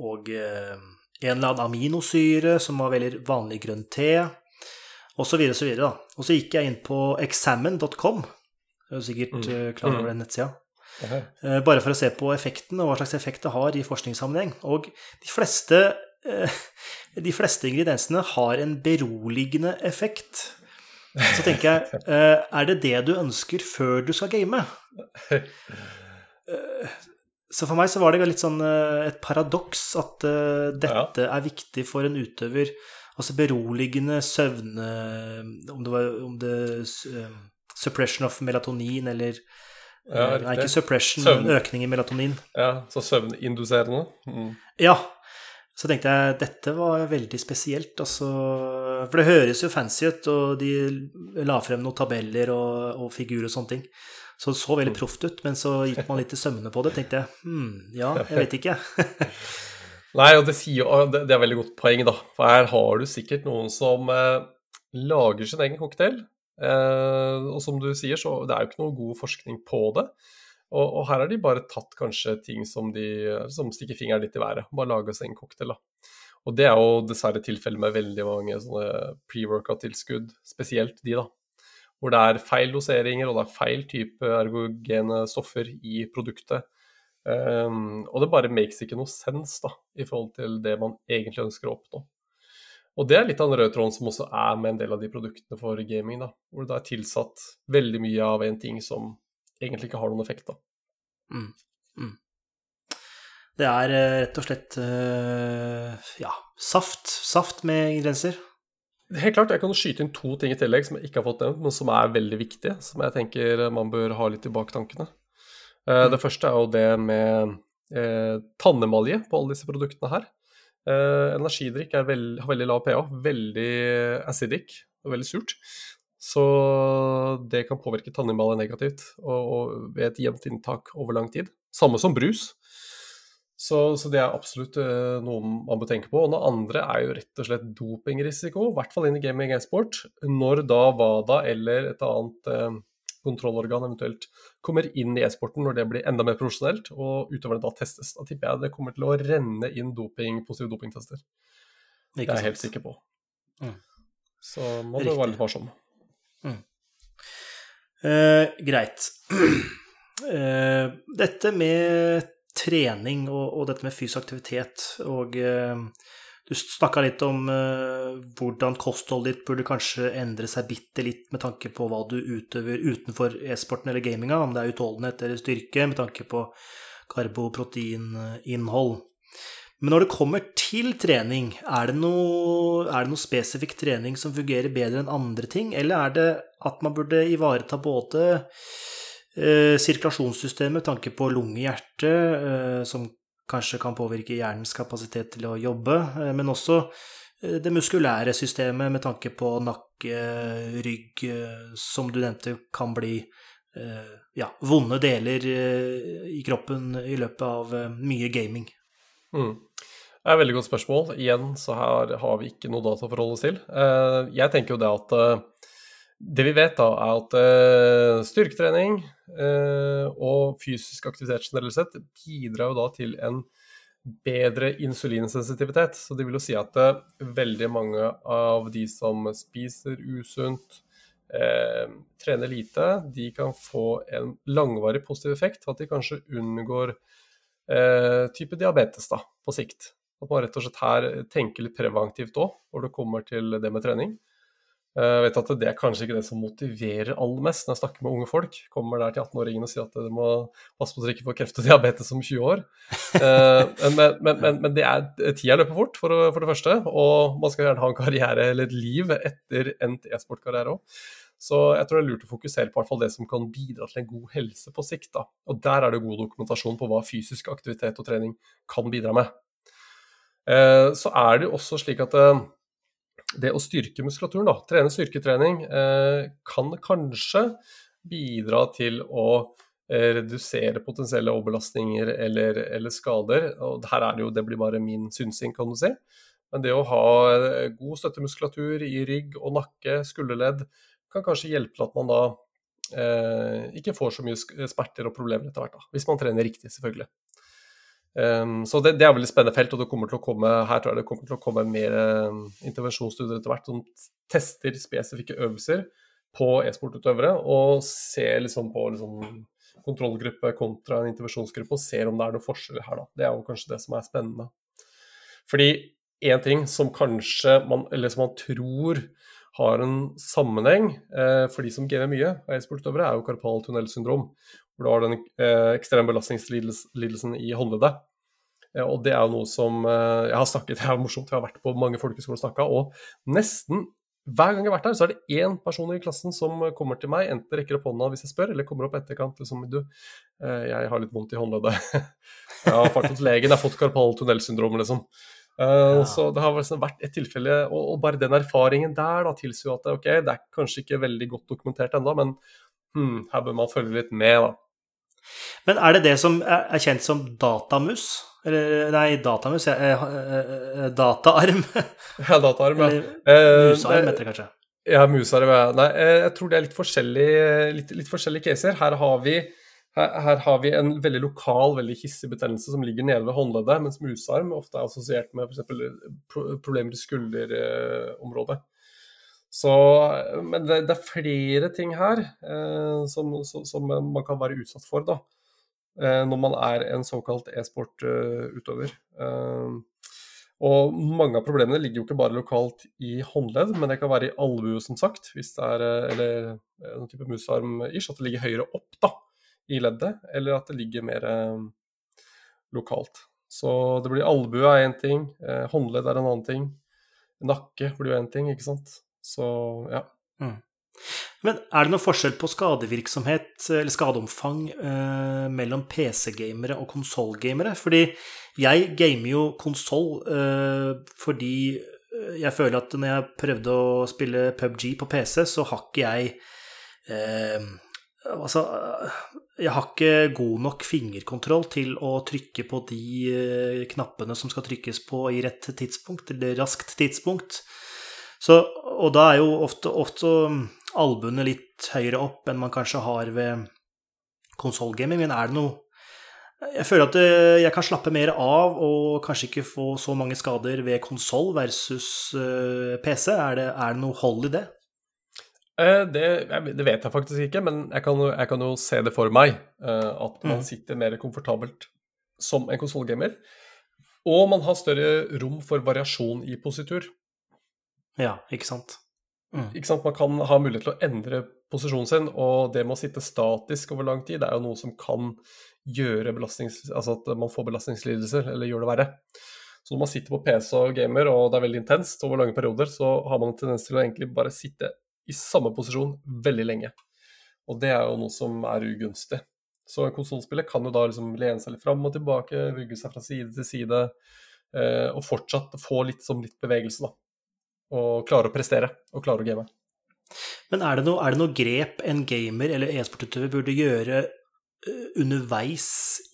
og eh, en eller annen aminosyre som var veldig vanlig grønn te, osv. osv. Og så gikk jeg inn på examine.com, du er sikkert mm. Eh, klar over mm. den nettsida. Uh, bare for å se på effekten og hva slags effekt det har i forskningssammenheng. Og de fleste, de fleste ingrediensene har en beroligende effekt. Så tenker jeg, eh, er det det du ønsker før du skal game? Eh, så for meg så var det litt sånn eh, et paradoks at dette er viktig for en utøver. Altså beroligende søvne Om det var om det, suppression of melatonin eller ja, Nei, ikke suppression, Søvn. men økning i melatonin. Ja, Så søvninduserende? Mm. Ja, så tenkte jeg dette var veldig spesielt. Altså, for det høres jo fancy ut, og de la frem noen tabeller og, og figurer og sånne ting. Så det så veldig proft ut, men så gikk man litt i sømmene på det. tenkte jeg hm, ja, jeg vet ikke. Nei, og det, sier, det, er veldig godt poeng, da. For her har du sikkert noen som eh, lager sin egen cocktail. Eh, og som du sier, så det er jo ikke noe god forskning på det. Og, og, her har de bare tatt kanskje ting som de som stikker fingeren litt i været. Bare lager seg en cocktail. da. Og det er jo dessverre tilfellet med veldig mange sånne pre-workout-tilskudd, spesielt de, da. Hvor det er feil doseringer og det er feil type ergogene stoffer i produktet. Um, og det bare makes ikke noe sens da, i forhold til det man egentlig ønsker å oppnå. Og det er litt av den røde tråden som også er med en del av de produktene for gaming, da, hvor det er tilsatt veldig mye av en ting som egentlig ikke har noen effekt. da. Mm. Det er uh, rett og slett uh, ja, saft. Saft med ingredienser. Helt klart, Jeg kan skyte inn to ting i tillegg som jeg ikke har fått nevnt, men som er veldig viktige. Som jeg tenker man bør ha litt i baktankene. Uh, mm. Det første er jo det med tannemalje på alle disse produktene her. Eh, energidrikk veld, har veldig lav pH, veldig acidic og veldig surt. Så det kan påvirke tannemalje negativt og, og, ved et jevnt inntak over lang tid. Samme som brus. Så, så det er absolutt uh, noe man bør tenke på. Og det andre er jo rett og slett dopingrisiko, i hvert fall inn i gaming e-sport. Når da WADA eller et annet uh, kontrollorgan eventuelt kommer inn i e-sporten når det blir enda mer profesjonelt, og utøverne da testes. Da tipper jeg det kommer til å renne inn doping, positive dopingtester. Det er jeg helt sikker på. Mm. Så man bør være litt varsom. Mm. Uh, greit. Dette med trening og, og, dette med fysisk aktivitet og uh, du snakka litt om uh, hvordan kostholdet ditt burde kanskje endre seg bitte litt med tanke på hva du utøver utenfor e-sporten eller gaminga, om det er utholdenhet eller styrke, med tanke på karbo-proteininnhold. Men når det kommer til trening, er det, noe, er det noe spesifikk trening som fungerer bedre enn andre ting, eller er det at man burde ivareta både eh, sirkulasjonssystemet med tanke på lunge-hjerte, eh, som kanskje kan påvirke hjernens kapasitet til å jobbe, eh, men også eh, det muskulære systemet med tanke på nakke, rygg, eh, som du nevnte, kan bli ja, vonde deler i kroppen i løpet av mye gaming. Mm. Det er et veldig godt spørsmål. Igjen så her har vi ikke noe data å forholde oss til. Jeg tenker jo det at det vi vet, da, er at styrketrening, Eh, og fysisk aktivitet generelt sett bidrar jo da til en bedre insulinsensitivitet. Så det vil jo si at eh, veldig mange av de som spiser usunt, eh, trener lite, de kan få en langvarig positiv effekt. At de kanskje unngår eh, type diabetes da, på sikt. At man rett og slett her tenker litt preventivt òg, når det kommer til det med trening. Eh, jeg vet at det er kanskje ikke det som motiverer aller mest når jeg snakker med unge folk. Kommer der til 18-åringen og sier at de må passe på så de ikke får kreft og diabetes om 20 år. Eh, men, men, men, men det er tida løper fort, for, for, det første. Og man skal gjerne ha en karriere eller et liv etter endt e-sportkarriere òg. Så jeg tror det er lurt å fokusere på det som kan bidra til en god helse på sikt. Da. Og der er det god dokumentasjon på hva fysisk aktivitet og trening kan bidra med. Eh, så er det jo også slik at det å styrke muskulaturen, da, trene styrketrening, eh, kan kanskje bidra til å eh, redusere potensielle overbelastninger eller, eller, skader. Og her er det jo, det blir bare min synsing, kan du si. Men det å ha eh, god støttemuskulatur i rygg og nakke, skulderledd, kan kanskje hjelpe til at man da eh, ikke får så mye smerter og problemer etter hvert. da, Hvis man trener riktig, selvfølgelig. Um, så det, det, er veldig spennende felt, og det kommer til å komme, her tror jeg det kommer til å komme mer um, intervensjonsstudier etter hvert som tester spesifikke øvelser på e-sportutøvere og ser liksom på liksom, kontrollgruppe kontra en intervensjonsgruppe og ser om det er noen forskjeller her. Da. Det er jo kanskje det som er spennende. Fordi én ting som kanskje man, eller som man tror har en sammenheng eh, for de som gamer mye av e-sportutøvere, er jo karpal tunnelsyndrom hvor du har den eh, ekstreme belastningslidelsen i håndleddet. Eh, og det er jo noe som eh, jeg har snakket Det er morsomt, jeg har vært på mange folkehøyskoler og snakka, og nesten hver gang jeg har vært her, så er det én person i klassen som kommer til meg, enten rekker opp hånda hvis jeg spør, eller kommer opp etterkant liksom Du, eh, jeg har litt vondt i håndleddet. jeg har fart hos legen, jeg har fått karpal tunnelsyndrom, liksom. Uh, ja. Så det har vært et tilfelle, og, og, bare den erfaringen der da tilsier at ok, det er kanskje ikke veldig godt dokumentert ennå, men hmm, her bør man følge litt med. da. Men er det det som er kjent som datamus? Eller nei, datamus ja, eh, eh, Dataarm? ja, dataarm, ja. Eller musarm, heter det kanskje. Ja, musarm, ja. Nei, jeg tror det er litt forskjellige, litt, litt forskjellige caser. Her har vi her, her, har vi en veldig lokal, veldig hissig betennelse som ligger nede ved håndleddet, mens musarm ofte er assosiert med f.eks. problemer i skulderområdet. Så, men det, det, er flere ting her eh, som, som, man kan være utsatt for da, eh, når man er en såkalt e-sport-utøver. Eh, og mange av problemene ligger jo ikke bare lokalt i håndledd, men det kan være i albue, som sagt, hvis det er, eh, eller eh, noen type musarm-ish, at det ligger høyere opp da, i leddet, eller at det ligger mer eh, lokalt. Så det blir albue er én ting, eh, håndledd er en annen ting. Nakke blir jo én ting, ikke sant. Så ja. Mm. Men er det noen forskjell på skadevirksomhet eller skadeomfang eh, mellom PC-gamere og konsollgamere? Fordi jeg gamer jo konsoll eh, fordi jeg føler at når jeg prøvde å spille PubG på PC, så har ikke jeg eh, Altså, jeg har ikke god nok fingerkontroll til å trykke på de eh, knappene som skal trykkes på i rett tidspunkt, eller raskt tidspunkt. Så, og da er jo ofte, ofte albuene litt høyere opp enn man kanskje har ved konsollgaming, men er det noe Jeg føler at eh, jeg kan slappe mer av og kanskje ikke få så mange skader ved konsoll versus eh, PC. Er det, er det noe hold i det? Eh, det, det, vet jeg faktisk ikke, men jeg kan, jeg kan jo se det for meg. At man mm. sitter mer komfortabelt som en konsollgamer. Og man har større rom for variasjon i positur. Ja, ikke sant. Mm. Ikke sant? Man kan ha mulighet til å endre posisjonen sin, og det med å sitte statisk over lang tid, det er jo noe som kan gjøre belastnings... Altså at man får belastningslidelser, eller gjør det verre. Så når man sitter på PC og gamer, og det er veldig intenst over lange perioder, så har man en tendens til å egentlig bare sitte i samme posisjon veldig lenge. Og det er jo noe som er ugunstig. Så en konsollspiller kan jo da liksom lene seg litt fram og tilbake, vugge seg fra side til side, eh, og fortsatt få litt, som litt bevegelse, da og klare å prestere og klare å game. Men er det, noe, er det noe grep en gamer eller e-sportutøver burde gjøre eh, underveis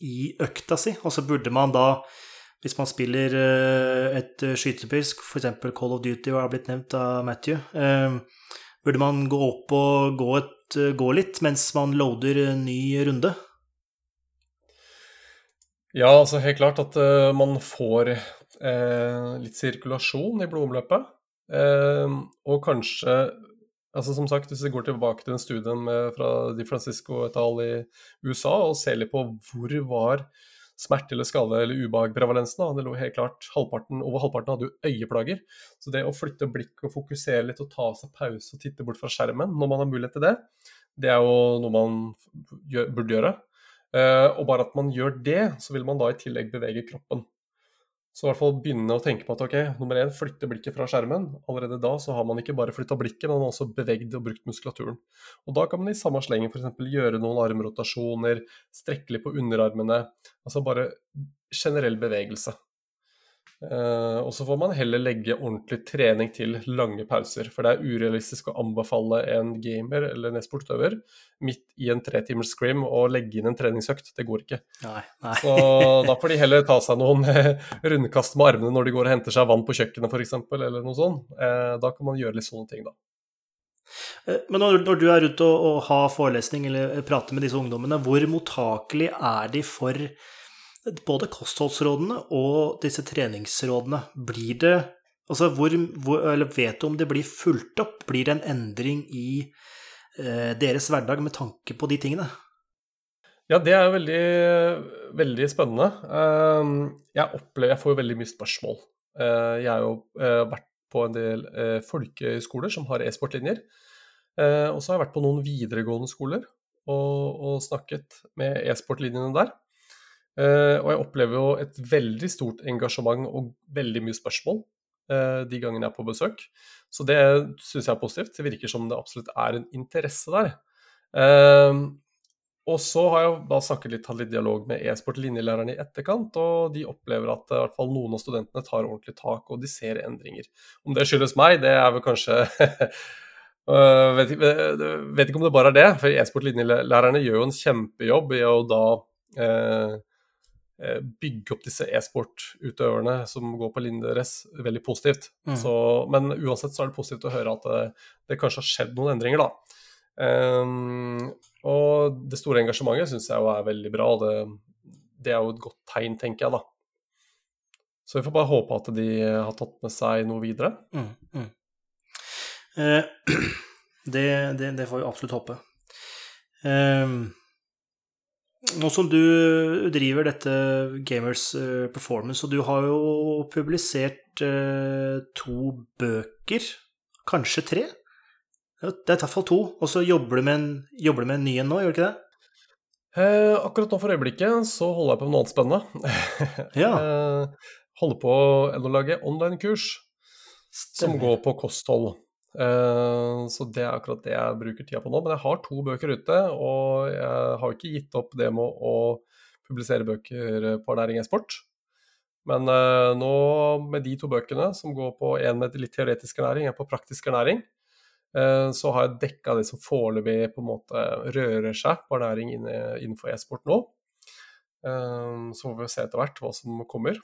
i økta si? Altså burde man da, hvis man spiller eh, et skytespill, f.eks. Call of Duty, og har blitt nevnt av Matthew, eh, burde man gå opp og gå, et, gå litt mens man loader ny runde? Ja, altså helt klart at uh, man får uh, litt sirkulasjon i blodomløpet. Uh, og kanskje altså Som sagt, hvis vi går tilbake til den studien med, fra Di Francisco et al. i USA og ser litt på hvor var smerte eller skade eller ubehagprevalensen. Det lå helt klart halvparten, Over halvparten hadde jo øyeplager. Så det å flytte blikket og fokusere litt og ta seg pause og titte bort fra skjermen når man har mulighet til det, det er jo noe man gjør, burde gjøre. Uh, og bare at man gjør det, så vil man da i tillegg bevege kroppen. Så i hvert fall begynne å tenke på at ok, nummer én, flytte blikket fra skjermen. Allerede da så har man ikke bare flytta blikket, men man har også bevegd og brukt muskulaturen. Og da kan man i samme slengen f.eks. gjøre noen armrotasjoner, strekke litt på underarmene. Altså bare generell bevegelse. Uh, og så får man heller legge ordentlig trening til lange pauser. For det er urealistisk å anbefale en gamer eller en e-sportutøver midt i en tre timers scrim å legge inn en treningsøkt. Det går ikke. Nei, nei. så da får de heller ta seg noen rundkast med armene når de går og henter seg vann på kjøkkenet f.eks., eller noe sånt. Uh, da kan man gjøre litt sånne ting, da. Eh, men når, når, du er ute og, og har forelesning eller prater med disse ungdommene, hvor mottakelig er de for både kostholdsrådene og disse treningsrådene, blir det Altså, hvor, hvor, eller vet du om det blir fulgt opp? Blir det en endring i eh, deres hverdag med tanke på de tingene? Ja, det er veldig, veldig spennende. Ehm, jeg opplever, jeg får jo veldig mye spørsmål. Eh, jeg har jo eh, vært på en del eh, folkehøyskoler som har e-sportlinjer. Og så har jeg vært på noen videregående skoler og, og snakket med e-sportlinjene der. Uh, og jeg opplever jo et veldig stort engasjement og veldig mye spørsmål uh, de gangene jeg er på besøk. Så det syns jeg er positivt. Det virker som det absolutt er en interesse der. Uh, og så har jeg da snakket litt, hatt litt dialog med e-sport-linjelærerne i etterkant, og de opplever at i hvert fall noen av studentene tar ordentlig tak, og de ser endringer. Om det skyldes meg, det er vel kanskje vet, vet, ikke om det bare er det, for e-sport-linjelærerne gjør jo en kjempejobb i å da eh, Eh, bygge opp disse e-sportutøverne som går på linjen deres, veldig positivt. Mm. Så, men uansett så er det positivt å høre at det, det, kanskje har skjedd noen endringer, da. Um, Og det store engasjementet syns jeg jo er veldig bra. og det, det er jo et godt tegn, tenker jeg, da. Så vi får bare håpe at de har tatt med seg noe videre. Mm, mm. Eh, det, det, det, får vi absolutt håpe. Eh, nå som du driver dette Gamers uh, Performance, og du har jo publisert uh, to bøker, kanskje tre? Det er i hvert fall to. Og så jobber du med en, jobber du med en ny en nå, gjør du ikke det? Eh, akkurat nå for øyeblikket så holder jeg på med noe annet spennende. Ja. eh, holder på å lage online-kurs som går på kosthold. Eh, så det er akkurat det jeg bruker tida på nå. Men jeg har to bøker ute, og jeg har ikke gitt opp det med å publisere bøker på ernæring e-sport. Men eh, nå med de to bøkene, som går på en med litt teoretisk ernæring, en på praktisk ernæring, eh, så har jeg dekka det som foreløpig på en måte rører seg på ernæring innenfor e-sport nå. Så får vi se etter hvert hva som kommer.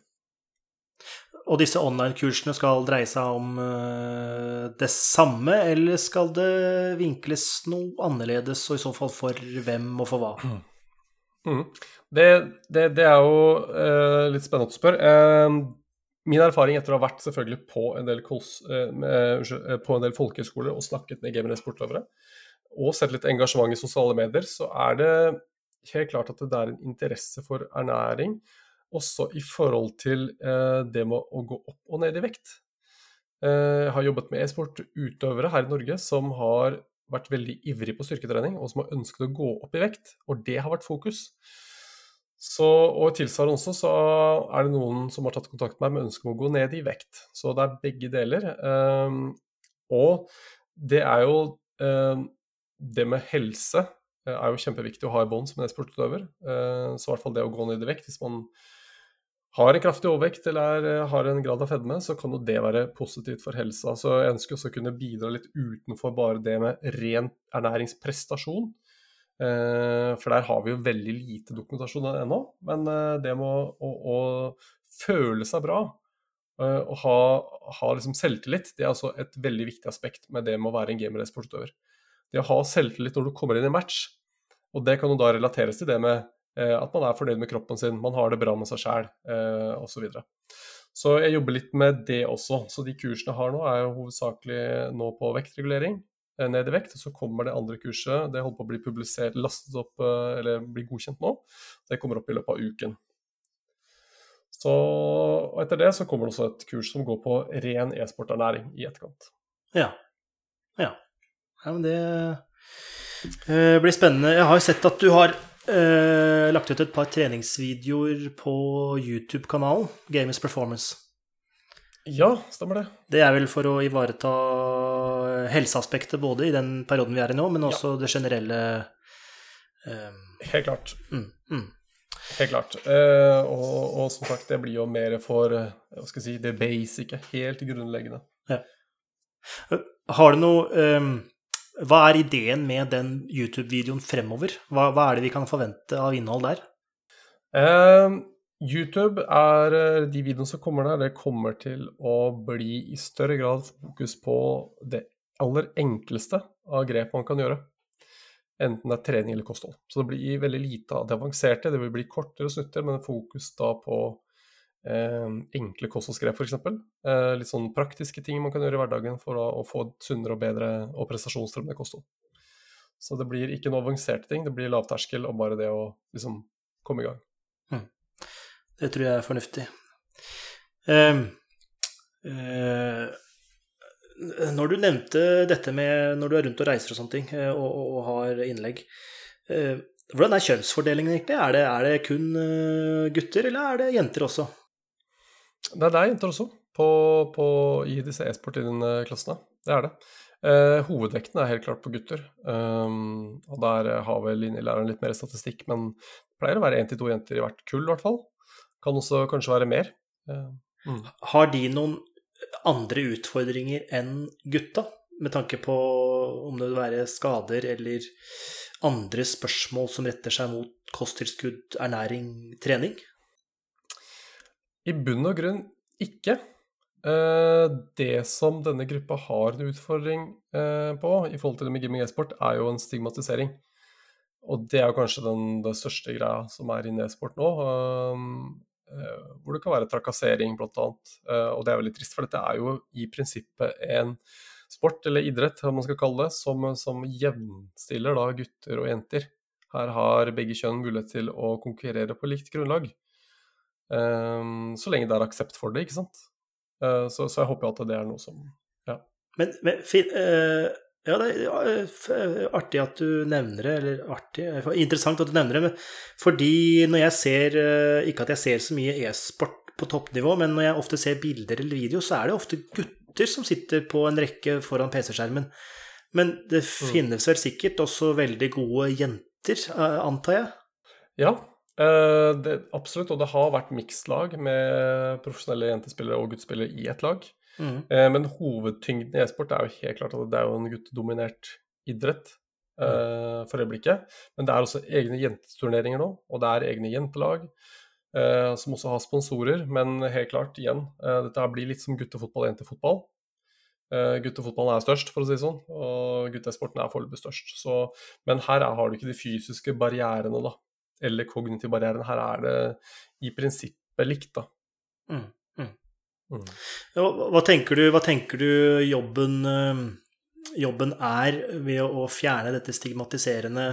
Og disse online-kursene skal dreie seg om uh, det samme, eller skal det vinkles noe annerledes, og i så fall for hvem og for hva? Mm. Det, det, det, er jo uh, litt spennende å spørre. Uh, min erfaring etter å ha vært selvfølgelig på en del, kols, med, på en del folkehøyskoler og snakket med gamere sportlovere, og sett litt engasjement i sosiale medier, så er det helt klart at det er en interesse for ernæring også i forhold til eh, det med å gå opp og ned i vekt. Eh, jeg har jobbet med e-sportutøvere her i Norge som har vært veldig ivrig på styrketrening, og som har ønsket å gå opp i vekt, og det har vært fokus. Så, og tilsvarende også så er det noen som har tatt kontakt med meg med ønske om å gå ned i vekt. Så det er begge deler. Um, og det er jo Det med helse er jo kjempeviktig å ha i bånd som en e-sportutøver. Så i hvert fall det å gå ned i vekt hvis man har en kraftig overvekt eller er, eh, har en grad av fedme, så kan jo det være positivt for helsa. Så jeg ønsker også å kunne bidra litt utenfor bare det med ren ernæringsprestasjon. Eh, for der har vi jo veldig lite dokumentasjon ennå. Men eh, det med å, å, å føle seg bra og ha, ha liksom selvtillit, det er altså et veldig viktig aspekt med det med å være en gamer-sportsutøver. Det å ha selvtillit når du kommer inn i match, og det kan jo da relateres til det med at man er fornøyd med kroppen sin, man har det bra med seg sjæl eh, osv. Så, jeg jobber litt med det også. Så de kursene jeg har nå, er jo hovedsakelig nå på vektregulering, eh, ned i vekt. Så kommer det andre kurset, det holder på å bli publisert, lastet opp eller bli godkjent nå. Det kommer opp i løpet av uken. Så, og etter det så kommer det også et kurs som går på ren e-sporternæring i etterkant. Ja. ja. Ja, men det blir spennende. Jeg har jo sett at du har Uh, lagt ut et par treningsvideoer på YouTube-kanalen, Gamers Performance. Ja, stemmer det. Det er vel for å ivareta helseaspektet både i den perioden vi er i nå, men også ja. det generelle eh, Helt klart. Mm, mm. Helt klart. Eh, og, og, som sagt, det blir jo mer for hva skal jeg si, det basice, helt grunnleggende. Ja. Har du noe um, hva er ideen med den YouTube-videoen fremover? Hva, hva, er det vi kan forvente av innhold der? Uh, YouTube er eh, De videoene som kommer der, det kommer til å bli i større grad fokus på det aller enkleste av grep man kan gjøre. Enten det er trening eller kosthold. Så det blir veldig lite av det avanserte. Det vil bli kortere snutter, men fokus da på Eh, enkle kostholdsgrep, f.eks. Eh, litt sånn praktiske ting man kan gjøre i hverdagen for å, å få et sunnere og bedre og prestasjonsfremmende kosthold. Så det blir ikke noe avanserte ting, det blir lavterskel og bare det å liksom komme i gang. Mm. Det tror jeg er fornuftig. Eh, eh, når du nevnte dette med når du er rundt og reiser og sånne ting, eh, og, og, og har innlegg eh, Hvordan er kjønnsfordelingen egentlig? Er det, er det kun gutter, eller er det jenter også? Nei, det er jenter også på, på, i disse e-sport-klassene. Det er det. Eh, hovedvekten er helt klart på gutter. Um, og der har vel linjelæreren litt mer statistikk, men det pleier å være én til to jenter i hvert kull, i hvert fall. Kan også kanskje være mer. Uh, mm. Har de noen andre utfordringer enn gutta, med tanke på om det vil være skader eller andre spørsmål som retter seg mot kosttilskudd, ernæring, trening? I bunn og grunn ikke. Eh, det som denne gruppa har en utfordring eh, på i forhold til det med gaming e-sport, er jo en stigmatisering. og det er jo kanskje den, den største greia som er i e-sport nå. Uh, hvor det kan være trakassering, blant annet. Og det er veldig trist, for dette er jo i prinsippet en sport, eller idrett, hva man skal kalle det, som, som jevnstiller da gutter og jenter. Her har begge kjønn mulighet til å konkurrere på likt grunnlag. Um, så lenge det er aksept for det, ikke sant. Uh, så, så, jeg håper at det er noe som Ja. Men, men uh, ja, det er artig at du nevner det, eller artig Interessant at du nevner det, men fordi når jeg ser Ikke at jeg ser så mye e-sport på toppnivå, men når jeg ofte ser bilder eller video, så er det ofte gutter som sitter på en rekke foran PC-skjermen. Men det mm. finnes vel sikkert også veldig gode jenter, antar jeg? Ja, Uh, det, absolutt, og det har vært mikslag med profesjonelle jentespillere og guttespillere i ett lag. Mm. Uh, men hovedtyngden i e-sport er jo helt klart at det er jo en guttedominert idrett uh, for øyeblikket. Men det er også egne jenteturneringer nå, og det er egne jentelag. som også har sponsorer, men helt klart, igjen, dette blir litt som guttefotball og jentefotball. guttefotballen er størst, for å si det sånn, og guttesporten er foreløpig størst. Så, men her er, har du ikke de fysiske barrierene, da eller kognitiv barrieren. Her er det i prinsippet likt, da. Mm, mm. Mm. Ja, hva, tenker du, hva tenker du jobben, eh, jobben er ved å fjerne dette stigmatiserende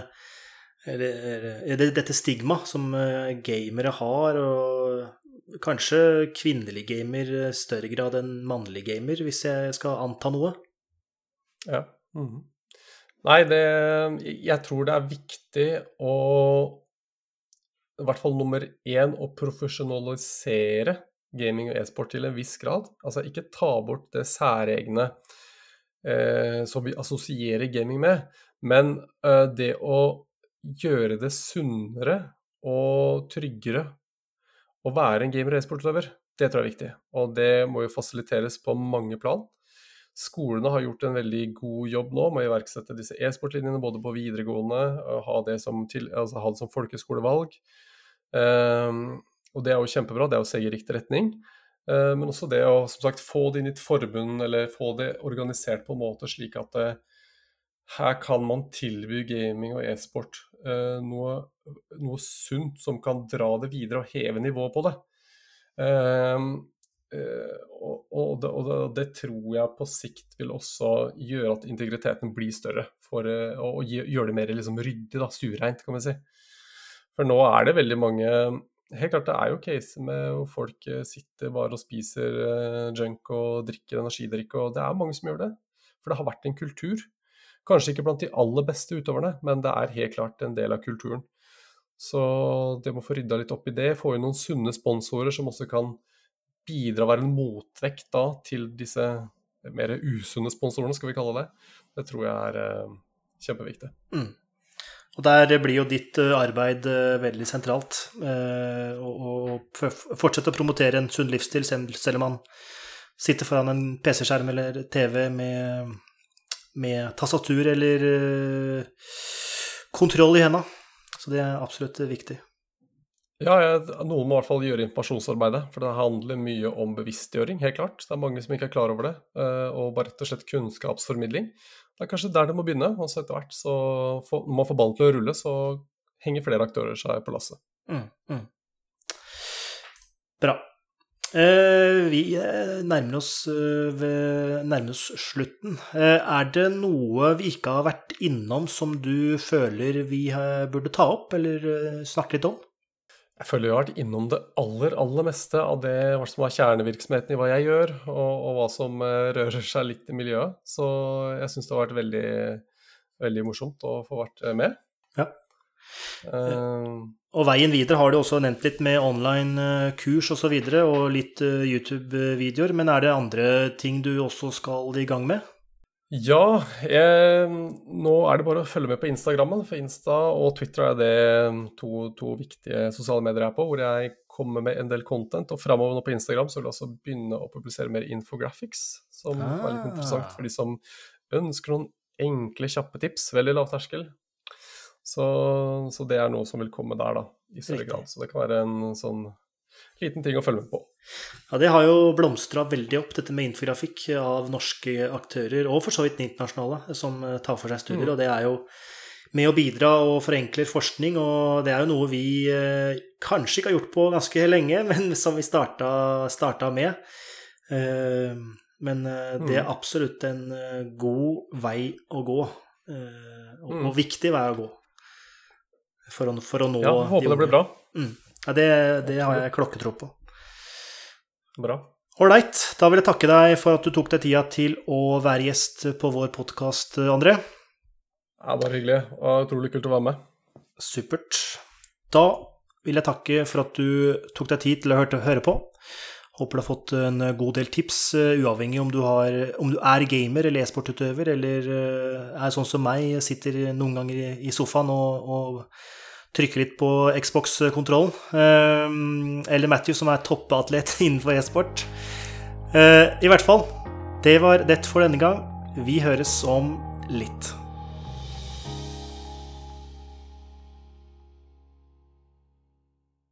eller, eller dette stigma som eh, gamere har, og kanskje kvinnelig gamer i større grad enn mannlig gamer, hvis jeg skal anta noe? Ja. Mm. Nei, det Jeg tror det er viktig å i hvert fall nummer én å profesjonalisere gaming og e-sport til en viss grad. Altså ikke ta bort det særegne eh, som vi assosierer gaming med, men eh, det å gjøre det sunnere og tryggere å være en gamer- og e-sportutøver, det tror jeg er viktig. Og det må jo fasiliteres på mange plan. Skolene har gjort en veldig god jobb nå med å iverksette disse e-sportlinjene både på videregående, og ha det som, til, altså ha det som folkeskolevalg. Um, og det er jo kjempebra, det er å se i riktig retning. Uh, men også det å som sagt, få det inn i et forbund, eller få det organisert på en måte slik at det, her kan man tilby gaming og e-sport uh, noe, noe, sunt som kan dra det videre og heve nivået på det. Eh, og, og, og, det, og, det, tror jeg på sikt vil også gjøre at integriteten blir større. For eh, å gjøre det mer liksom ryddig, da, stuereint, kan vi si. For nå er det veldig mange Helt klart det er jo case med hvor folk eh, sitter bare og spiser junk og drikker energidrikk, og det er mange som gjør det. For det har vært en kultur. Kanskje ikke blant de aller beste utøverne, men det er helt klart en del av kulturen. Så det må få rydda litt opp i det. Få inn noen sunne sponsorer som også kan bidra være en motvekt da til disse mer usunne sponsorene, skal vi kalle det. Det tror jeg er uh, kjempeviktig. Mm. Og der blir jo ditt uh, arbeid uh, veldig sentralt. Å fortsette å promotere en sunn livsstil, selv om man sitter foran en PC-skjerm eller TV med, med tastatur eller kontroll i henda. Så det er absolutt viktig. Ja, noen må i hvert fall gjøre informasjonsarbeidet. For det handler mye om bevisstgjøring, helt klart. Det er mange som ikke er klar over det. Eh, og bare rett og slett kunnskapsformidling. Det er kanskje der det må begynne. Og så etter hvert, så når man får ballen til å rulle, så henger flere aktører seg på lasset. Mm, mm. Bra. Eh, vi eh, nærmer oss, nærmer oss, slutten. er det noe vi ikke har vært innom som du føler vi burde ta opp, eller snakke litt om? Jeg føler jeg har vært innom det aller, aller meste av det hva som er kjernevirksomheten i hva jeg gjør, og, og hva som uh, rører seg litt i miljøet. Så jeg syns det har vært veldig, veldig morsomt å få vært eh, med. Ja. Uh, og veien videre har du også nevnt litt med online kurs osv. Og, så videre, og litt YouTube-videoer. Men er det andre ting du også skal i gang med? Ja, jeg, nå er det bare å følge med på Instagrammen. For Insta og Twitter er det to, to viktige sosiale medier jeg er på, hvor jeg kommer med en del content. Og framover nå på Instagram så vil jeg også begynne å publisere mer infographics, som ah. er litt interessant for de som ønsker noen enkle, kjappe tips. Veldig lav terskel. Så, så, det er noe som vil komme der, da, i større grad. Så det kan være en sånn liten ting å følge med på. Ja, Det har jo blomstra veldig opp, dette med infografikk av norske aktører, og for så vidt internasjonale, som tar for seg studier. Mm. Og det er jo med å bidra og forenkler forskning, og det er jo noe vi eh, kanskje ikke har gjort på ganske lenge, men som vi starta, starta med. Eh, men eh, det er Mm. absolutt en eh, god vei å gå, eh, og, Mm. og viktig vei å gå. For å, for å nå Ja, de håper det unge. blir bra. Ja, det, det har jeg klokketro på. Bra. Ålreit. Da vil jeg takke deg for at du tok deg tida til å være gjest på vår podkast, André. Ja, bare hyggelig. Og utrolig kult å være med. Supert. Da vil jeg takke for at du tok deg tid til å høre, på. Håper du har fått en god del tips, eh, uavhengig om du, har, om du er gamer eller e-sportutøver, eller eh, er sånn som meg, sitter noen ganger i, i sofaen og, og trykker litt på Xbox-kontrollen. Eh, eller Matthew, som er toppatlet innenfor e-sport. Eh, I hvert fall, det var det for denne gang. Vi høres om litt.